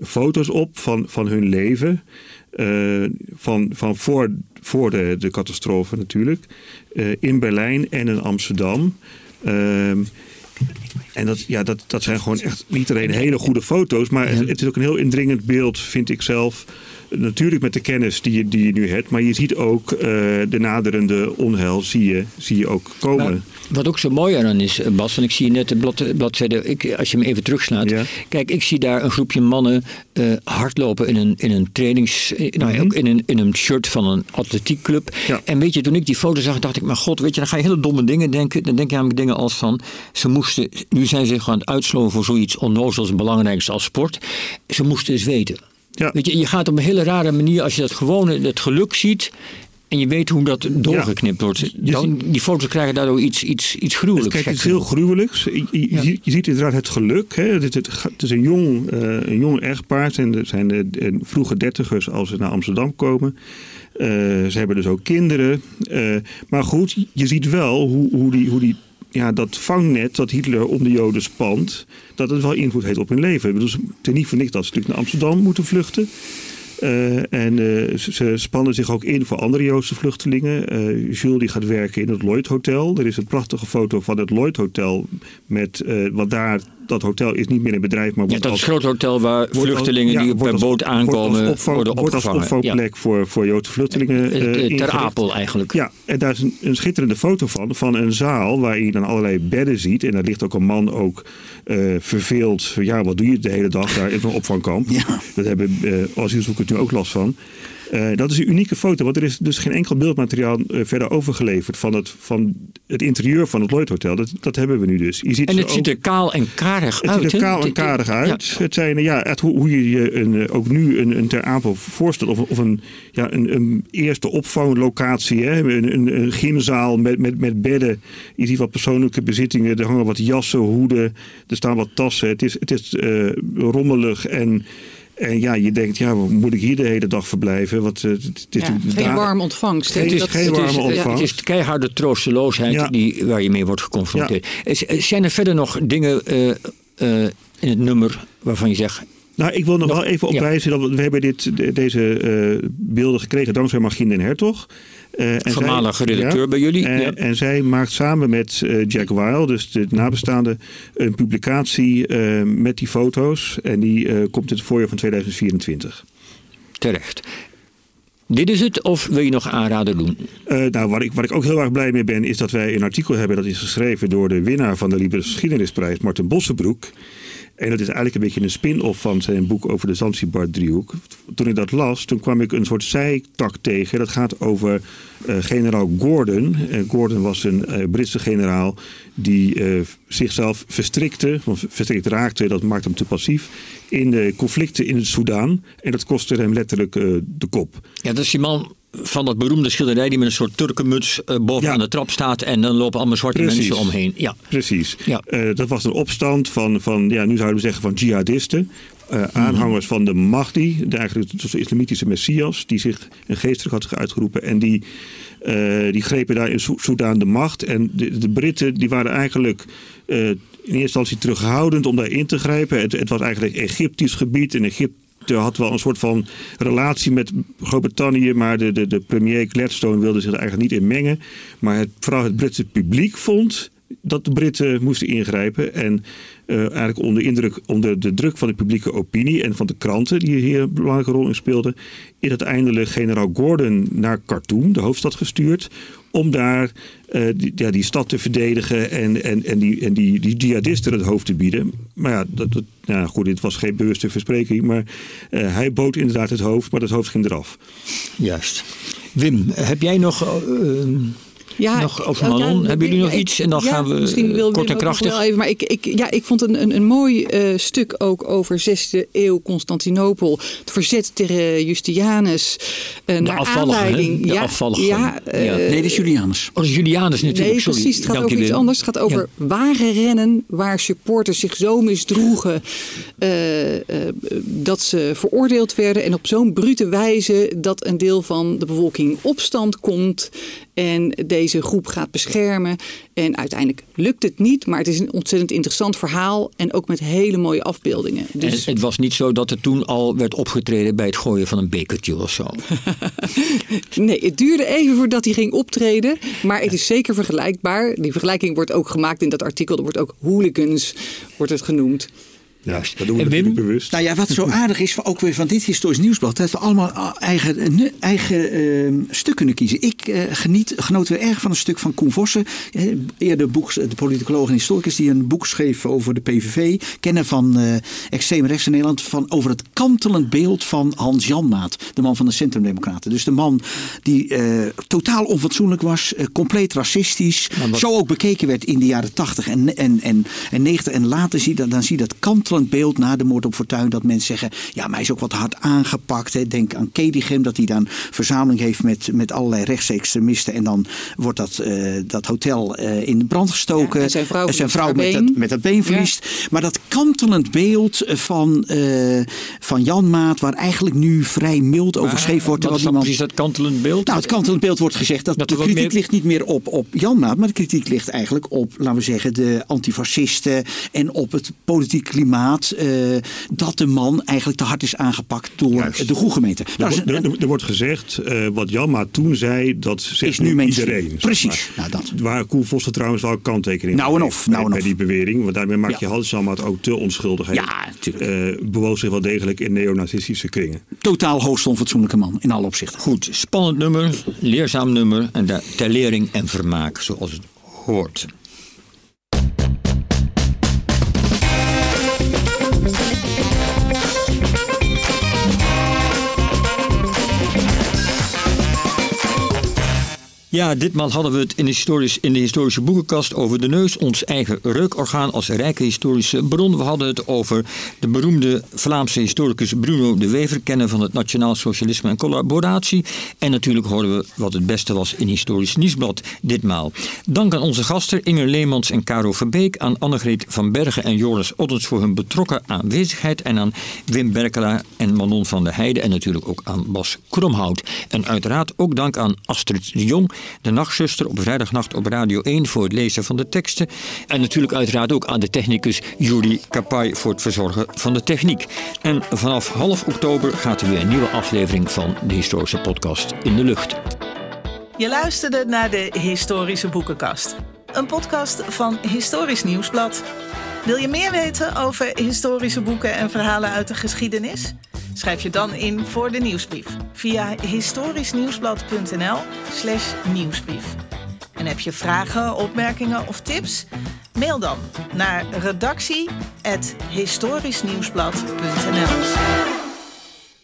foto's op van, van hun leven. Van van voor, voor de, de catastrofe natuurlijk. In Berlijn en in Amsterdam. En dat, ja, dat, dat zijn gewoon echt niet alleen hele goede foto's. Maar het, het is ook een heel indringend beeld, vind ik zelf. Natuurlijk met de kennis die je, die je nu hebt. Maar je ziet ook eh, de naderende onheil zie je, zie je ook komen. Maar wat ook zo mooi aan is, eh, Bas, want ik zie net de blad, bladzijde, ik, als je hem even terugslaat. Ja. Kijk, ik zie daar een groepje mannen eh, hardlopen in een, in een trainings, eh, nou, Mhm. ook in een, in een shirt van een atletiekclub. Ja. En weet je, toen ik die foto zag, dacht ik, maar god, weet je, dan ga je hele domme dingen denken. Dan denk je namelijk dingen als van, ze moesten, nu zijn ze gaan uitsloven voor zoiets onnozels belangrijks als sport. Ze moesten eens weten. Ja. Weet je, je gaat op een hele rare manier, als je dat gewone, het geluk ziet. En je weet hoe dat doorgeknipt wordt. Dan, die foto's krijgen daardoor iets, iets, iets Dus gruwelijks. kijk, het is heel gruwelijks. Je, je, Ja. ziet- je ziet inderdaad het geluk. Hè. Het, is een jong, eh, een jong echtpaar. Zijn de, zijn de, de vroege dertigers als ze naar Amsterdam komen. Eh, ze hebben dus ook kinderen. Eh, maar goed, je ziet wel hoe, hoe die... Hoe die ja, dat vangnet dat Hitler om de Joden spant, dat het wel invloed heeft op hun leven. Het is niet niks dat ze natuurlijk naar Amsterdam moeten vluchten. Eh, en eh, ze, spannen zich ook in voor andere Joodse vluchtelingen. Eh, Jules die gaat werken in het Lloyd Hotel. Er is een prachtige foto van het Lloyd Hotel. Met, wat daar, dat hotel is niet meer in bedrijf, maar Ja, wordt dat als, is een groot hotel waar als- vluchtelingen ja, die per als- boot aankomen wordt als opvang- worden wordt als opgevangen. opvangplek voor, voor Joodse vluchtelingen Ja. eh, Eh, Ter ingericht. Apel eigenlijk. Ja, en daar is een, een schitterende foto van. Van een zaal waar je dan allerlei bedden ziet. En daar ligt ook een man ook eh, verveeld. Ja, wat doe je de hele dag daar in zo'n opvangkamp? Ja. Dat hebben eh asielzoekers nu ook last van. Eh, dat is een unieke foto, want er is dus geen enkel beeldmateriaal eh, verder overgeleverd van het, van het interieur van het Lloyd Hotel. Dat, dat hebben we nu dus. Je ziet En het ziet er kaal en karig het uit. ziet er kaal en Het- karig ja. uit. Het zijn, ja, het, hoe, hoe je je een, eh, ook nu een, een Ter Apel voorstelt. Of, of een, ja, een, een eerste opvanglocatie. Hè? Een, een, een gymzaal met, met, met bedden. Je ziet wat persoonlijke bezittingen. Er hangen wat jassen, hoeden. Er staan wat tassen. Het is, het is rommelig en... En ja, je denkt, ja, moet ik hier de hele dag verblijven? Want eh, het, het is Ja, natuurlijk geen daar- warm ontvangst. Het is Dat- geen Het is, warme het ontvangst. is keiharde troosteloosheid Ja. die, waar je mee wordt geconfronteerd. Is- Zijn er verder nog dingen eh, eh, in het nummer waarvan je zegt... Nou, ik wil nog, Nog- wel even ja. opwijzen dat we, we hebben dit, de- deze eh, beelden gekregen dankzij Margien den Hertog. Eh, Voormalige redacteur bij jullie, En, ja. en zij maakt samen met eh, Jack Weil, dus de nabestaande, een publicatie eh, met die foto's. En die eh, komt in het voorjaar van 2024. Terecht. Dit is het, of wil je nog aanraden doen? Uh, nou, waar ik, waar ik ook heel erg blij mee ben, is dat wij een artikel hebben dat is geschreven door de winnaar van de Libris Geschiedenisprijs, Martin Bossenbroek. En dat is eigenlijk een beetje een spin-off van zijn boek over de Zanzibar-driehoek. Toen ik dat las, toen kwam ik een soort zijtak tegen. Dat gaat over uh, generaal Gordon. Uh, Gordon was een uh, Britse generaal die zichzelf verstrikte, verstrikt raakte, dat maakte hem te passief, in de conflicten in het Soedan. En dat kostte hem letterlijk de kop. Ja, dat is die man van dat beroemde schilderij die met een soort turkenmuts uh, boven aan de trap staat en dan lopen allemaal zwarte mensen omheen. Ja. Precies. Ja. Uh, dat was een opstand van, van ja, nu zouden we zeggen van jihadisten. Uh, aanhangers van de Mahdi, de, eigenlijk de islamitische messias, die zich een geestelijk had uitgeroepen. En die, die grepen daar in Soedan de macht. En de, de Britten die waren eigenlijk in eerste instantie terughoudend om daar in te grijpen. Het, het was eigenlijk Egyptisch gebied. En Egypte had wel een soort van relatie met Groot-Brittannië, maar de, de, de premier Gladstone wilde zich er eigenlijk niet in mengen. Maar het, vooral het Britse publiek vond dat de Britten moesten ingrijpen. En eigenlijk onder, indruk, onder de druk van de publieke opinie en van de kranten, die hier een belangrijke rol in speelden, is uiteindelijk generaal Gordon naar Khartoum, de hoofdstad, gestuurd. Om daar uh, die, ja, die stad te verdedigen en, en, en, die, en die, die jihadisten het hoofd te bieden. Maar ja, dat, dat, nou goed, dit was geen bewuste verspreking. Maar uh, hij bood inderdaad het hoofd, maar dat hoofd ging eraf. Juist. Wim, heb jij nog ja, nog over Manon. Hebben jullie nog iets? En dan gaan we misschien wil, kort en krachtig. Wel even, maar ik, ik, ja, ik vond een, een, een mooi uh, stuk ook over 6e eeuw Constantinopel. Het verzet tegen Justianus. Uh, de naar afvallige, aanleiding. De ja, afvallige. Ja, uh, nee, dat is Julianus. Oh, dat is Julianus natuurlijk. Nee, Sorry. precies. Het gaat Dank over iets anders. Het gaat over Ja. wagenrennen waar supporters zich zo misdroegen eh, eh, dat ze veroordeeld werden. En op zo'n brute wijze dat een deel van de bevolking in opstand komt en deze groep gaat beschermen. En uiteindelijk lukt het niet, maar het is een ontzettend interessant verhaal en ook met hele mooie afbeeldingen. Dus het was niet zo dat er toen al werd opgetreden bij het gooien van een bekertje of zo. nee, het duurde even voordat hij ging optreden, maar het is zeker vergelijkbaar. Die vergelijking wordt ook gemaakt in dat artikel. Er wordt ook hooligans wordt het genoemd. Ja, dat doen we En Wim? bewust. Nou ja, wat zo aardig is, ook weer van dit historisch nieuwsblad, dat we allemaal eh, eigen, ne- eigen eh, stuk kunnen kiezen. Ik eh, geniet, genoot weer erg van een stuk van Koen Vossen, eh, eerder boek, de politicoloog en historicus, die een boek schreef over de PVV, kennen van eh extreem rechts in Nederland, van over het kantelend beeld van Hans Janmaat, de man van de Centrumdemocraten. Dus de man die eh, totaal onfatsoenlijk was, eh, compleet racistisch, zo ook bekeken werd in de jaren 80 en, en, en, en 90. En later zie dat, dan zie je dat kantelend beeld na de moord op Fortuyn, dat mensen zeggen, ja, maar hij is ook wat hard aangepakt. Hè. Denk aan Kedigem, dat hij dan verzameling heeft met, met allerlei rechtsextremisten. En dan wordt dat, eh, dat hotel eh, in de brand gestoken. Ja, en zijn vrouw En zijn verliest vrouw haar met, dat, met dat been verliest. Maar dat kantelend beeld van, eh, van Jan Maat, waar eigenlijk nu vrij mild over geschreven wordt. Wat is precies dat kantelend beeld? nou, het kantelend beeld wordt gezegd dat, Dat de kritiek meer- ligt niet meer op, op Jan Maat, maar de kritiek ligt eigenlijk op, laten we zeggen, de antifascisten en op het politiek klimaat. Eh, dat de man eigenlijk te hard is aangepakt door Juist. de goede gemeente. Er, Nou, wordt- er, er wordt gezegd, eh, wat Janma toen zei, dat zegt Is nu iedereen. zeg Precies. maar. Nou, dat. Waar Koen Vossen trouwens wel een kanttekening Nou en of, heeft nou bij, en bij of. die bewering. Want daarmee maak je Ja. Hans Janmaat ook te onschuldig. Hij Ja, natuurlijk. eh, bewoog zich wel degelijk in neonazistische kringen. Totaal hoogst onfatsoenlijke man in alle opzichten. Goed, spannend nummer, leerzaam nummer en daar ter lering en vermaak, zoals het hoort. Thank you. Ja, ditmaal hadden we het in de, historisch, in de historische boekenkast over de neus, ons eigen reukorgaan als rijke historische bron. We hadden het over de beroemde Vlaamse historicus Bruno de Wever, kennen van het Nationaal Socialisme en Collaboratie. En natuurlijk horen we wat het beste was in Historisch Nieuwsblad ditmaal. Dank aan onze gasten Inger Leemans en Caro Verbeek, aan Annegreet van Bergen en Joris Ottens voor hun betrokken aanwezigheid en aan Wim Berkelaar en Manon van der Heijden en natuurlijk ook aan Bas Kromhout. En uiteraard ook dank aan Astrid de Jong, de nachtzuster op vrijdagnacht op Radio 1 voor het lezen van de teksten. En natuurlijk uiteraard ook aan de technicus Juri Kapai voor het verzorgen van de techniek. En vanaf half oktober gaat er weer een nieuwe aflevering van de historische podcast in de lucht. Je luisterde naar de Historische Boekenkast. Een podcast van Historisch Nieuwsblad. Wil je meer weten over historische boeken en verhalen uit de geschiedenis? Schrijf je dan in voor de nieuwsbrief via historischnieuwsblad.nl slash nieuwsbrief. En heb je vragen, opmerkingen of tips? Mail dan naar redactie.historischnieuwsblad.nl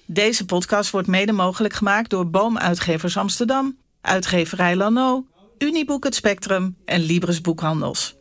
Deze podcast wordt mede mogelijk gemaakt door Boomuitgevers Amsterdam, Uitgeverij Lano, Uniboek Het Spectrum en Libris Boekhandels.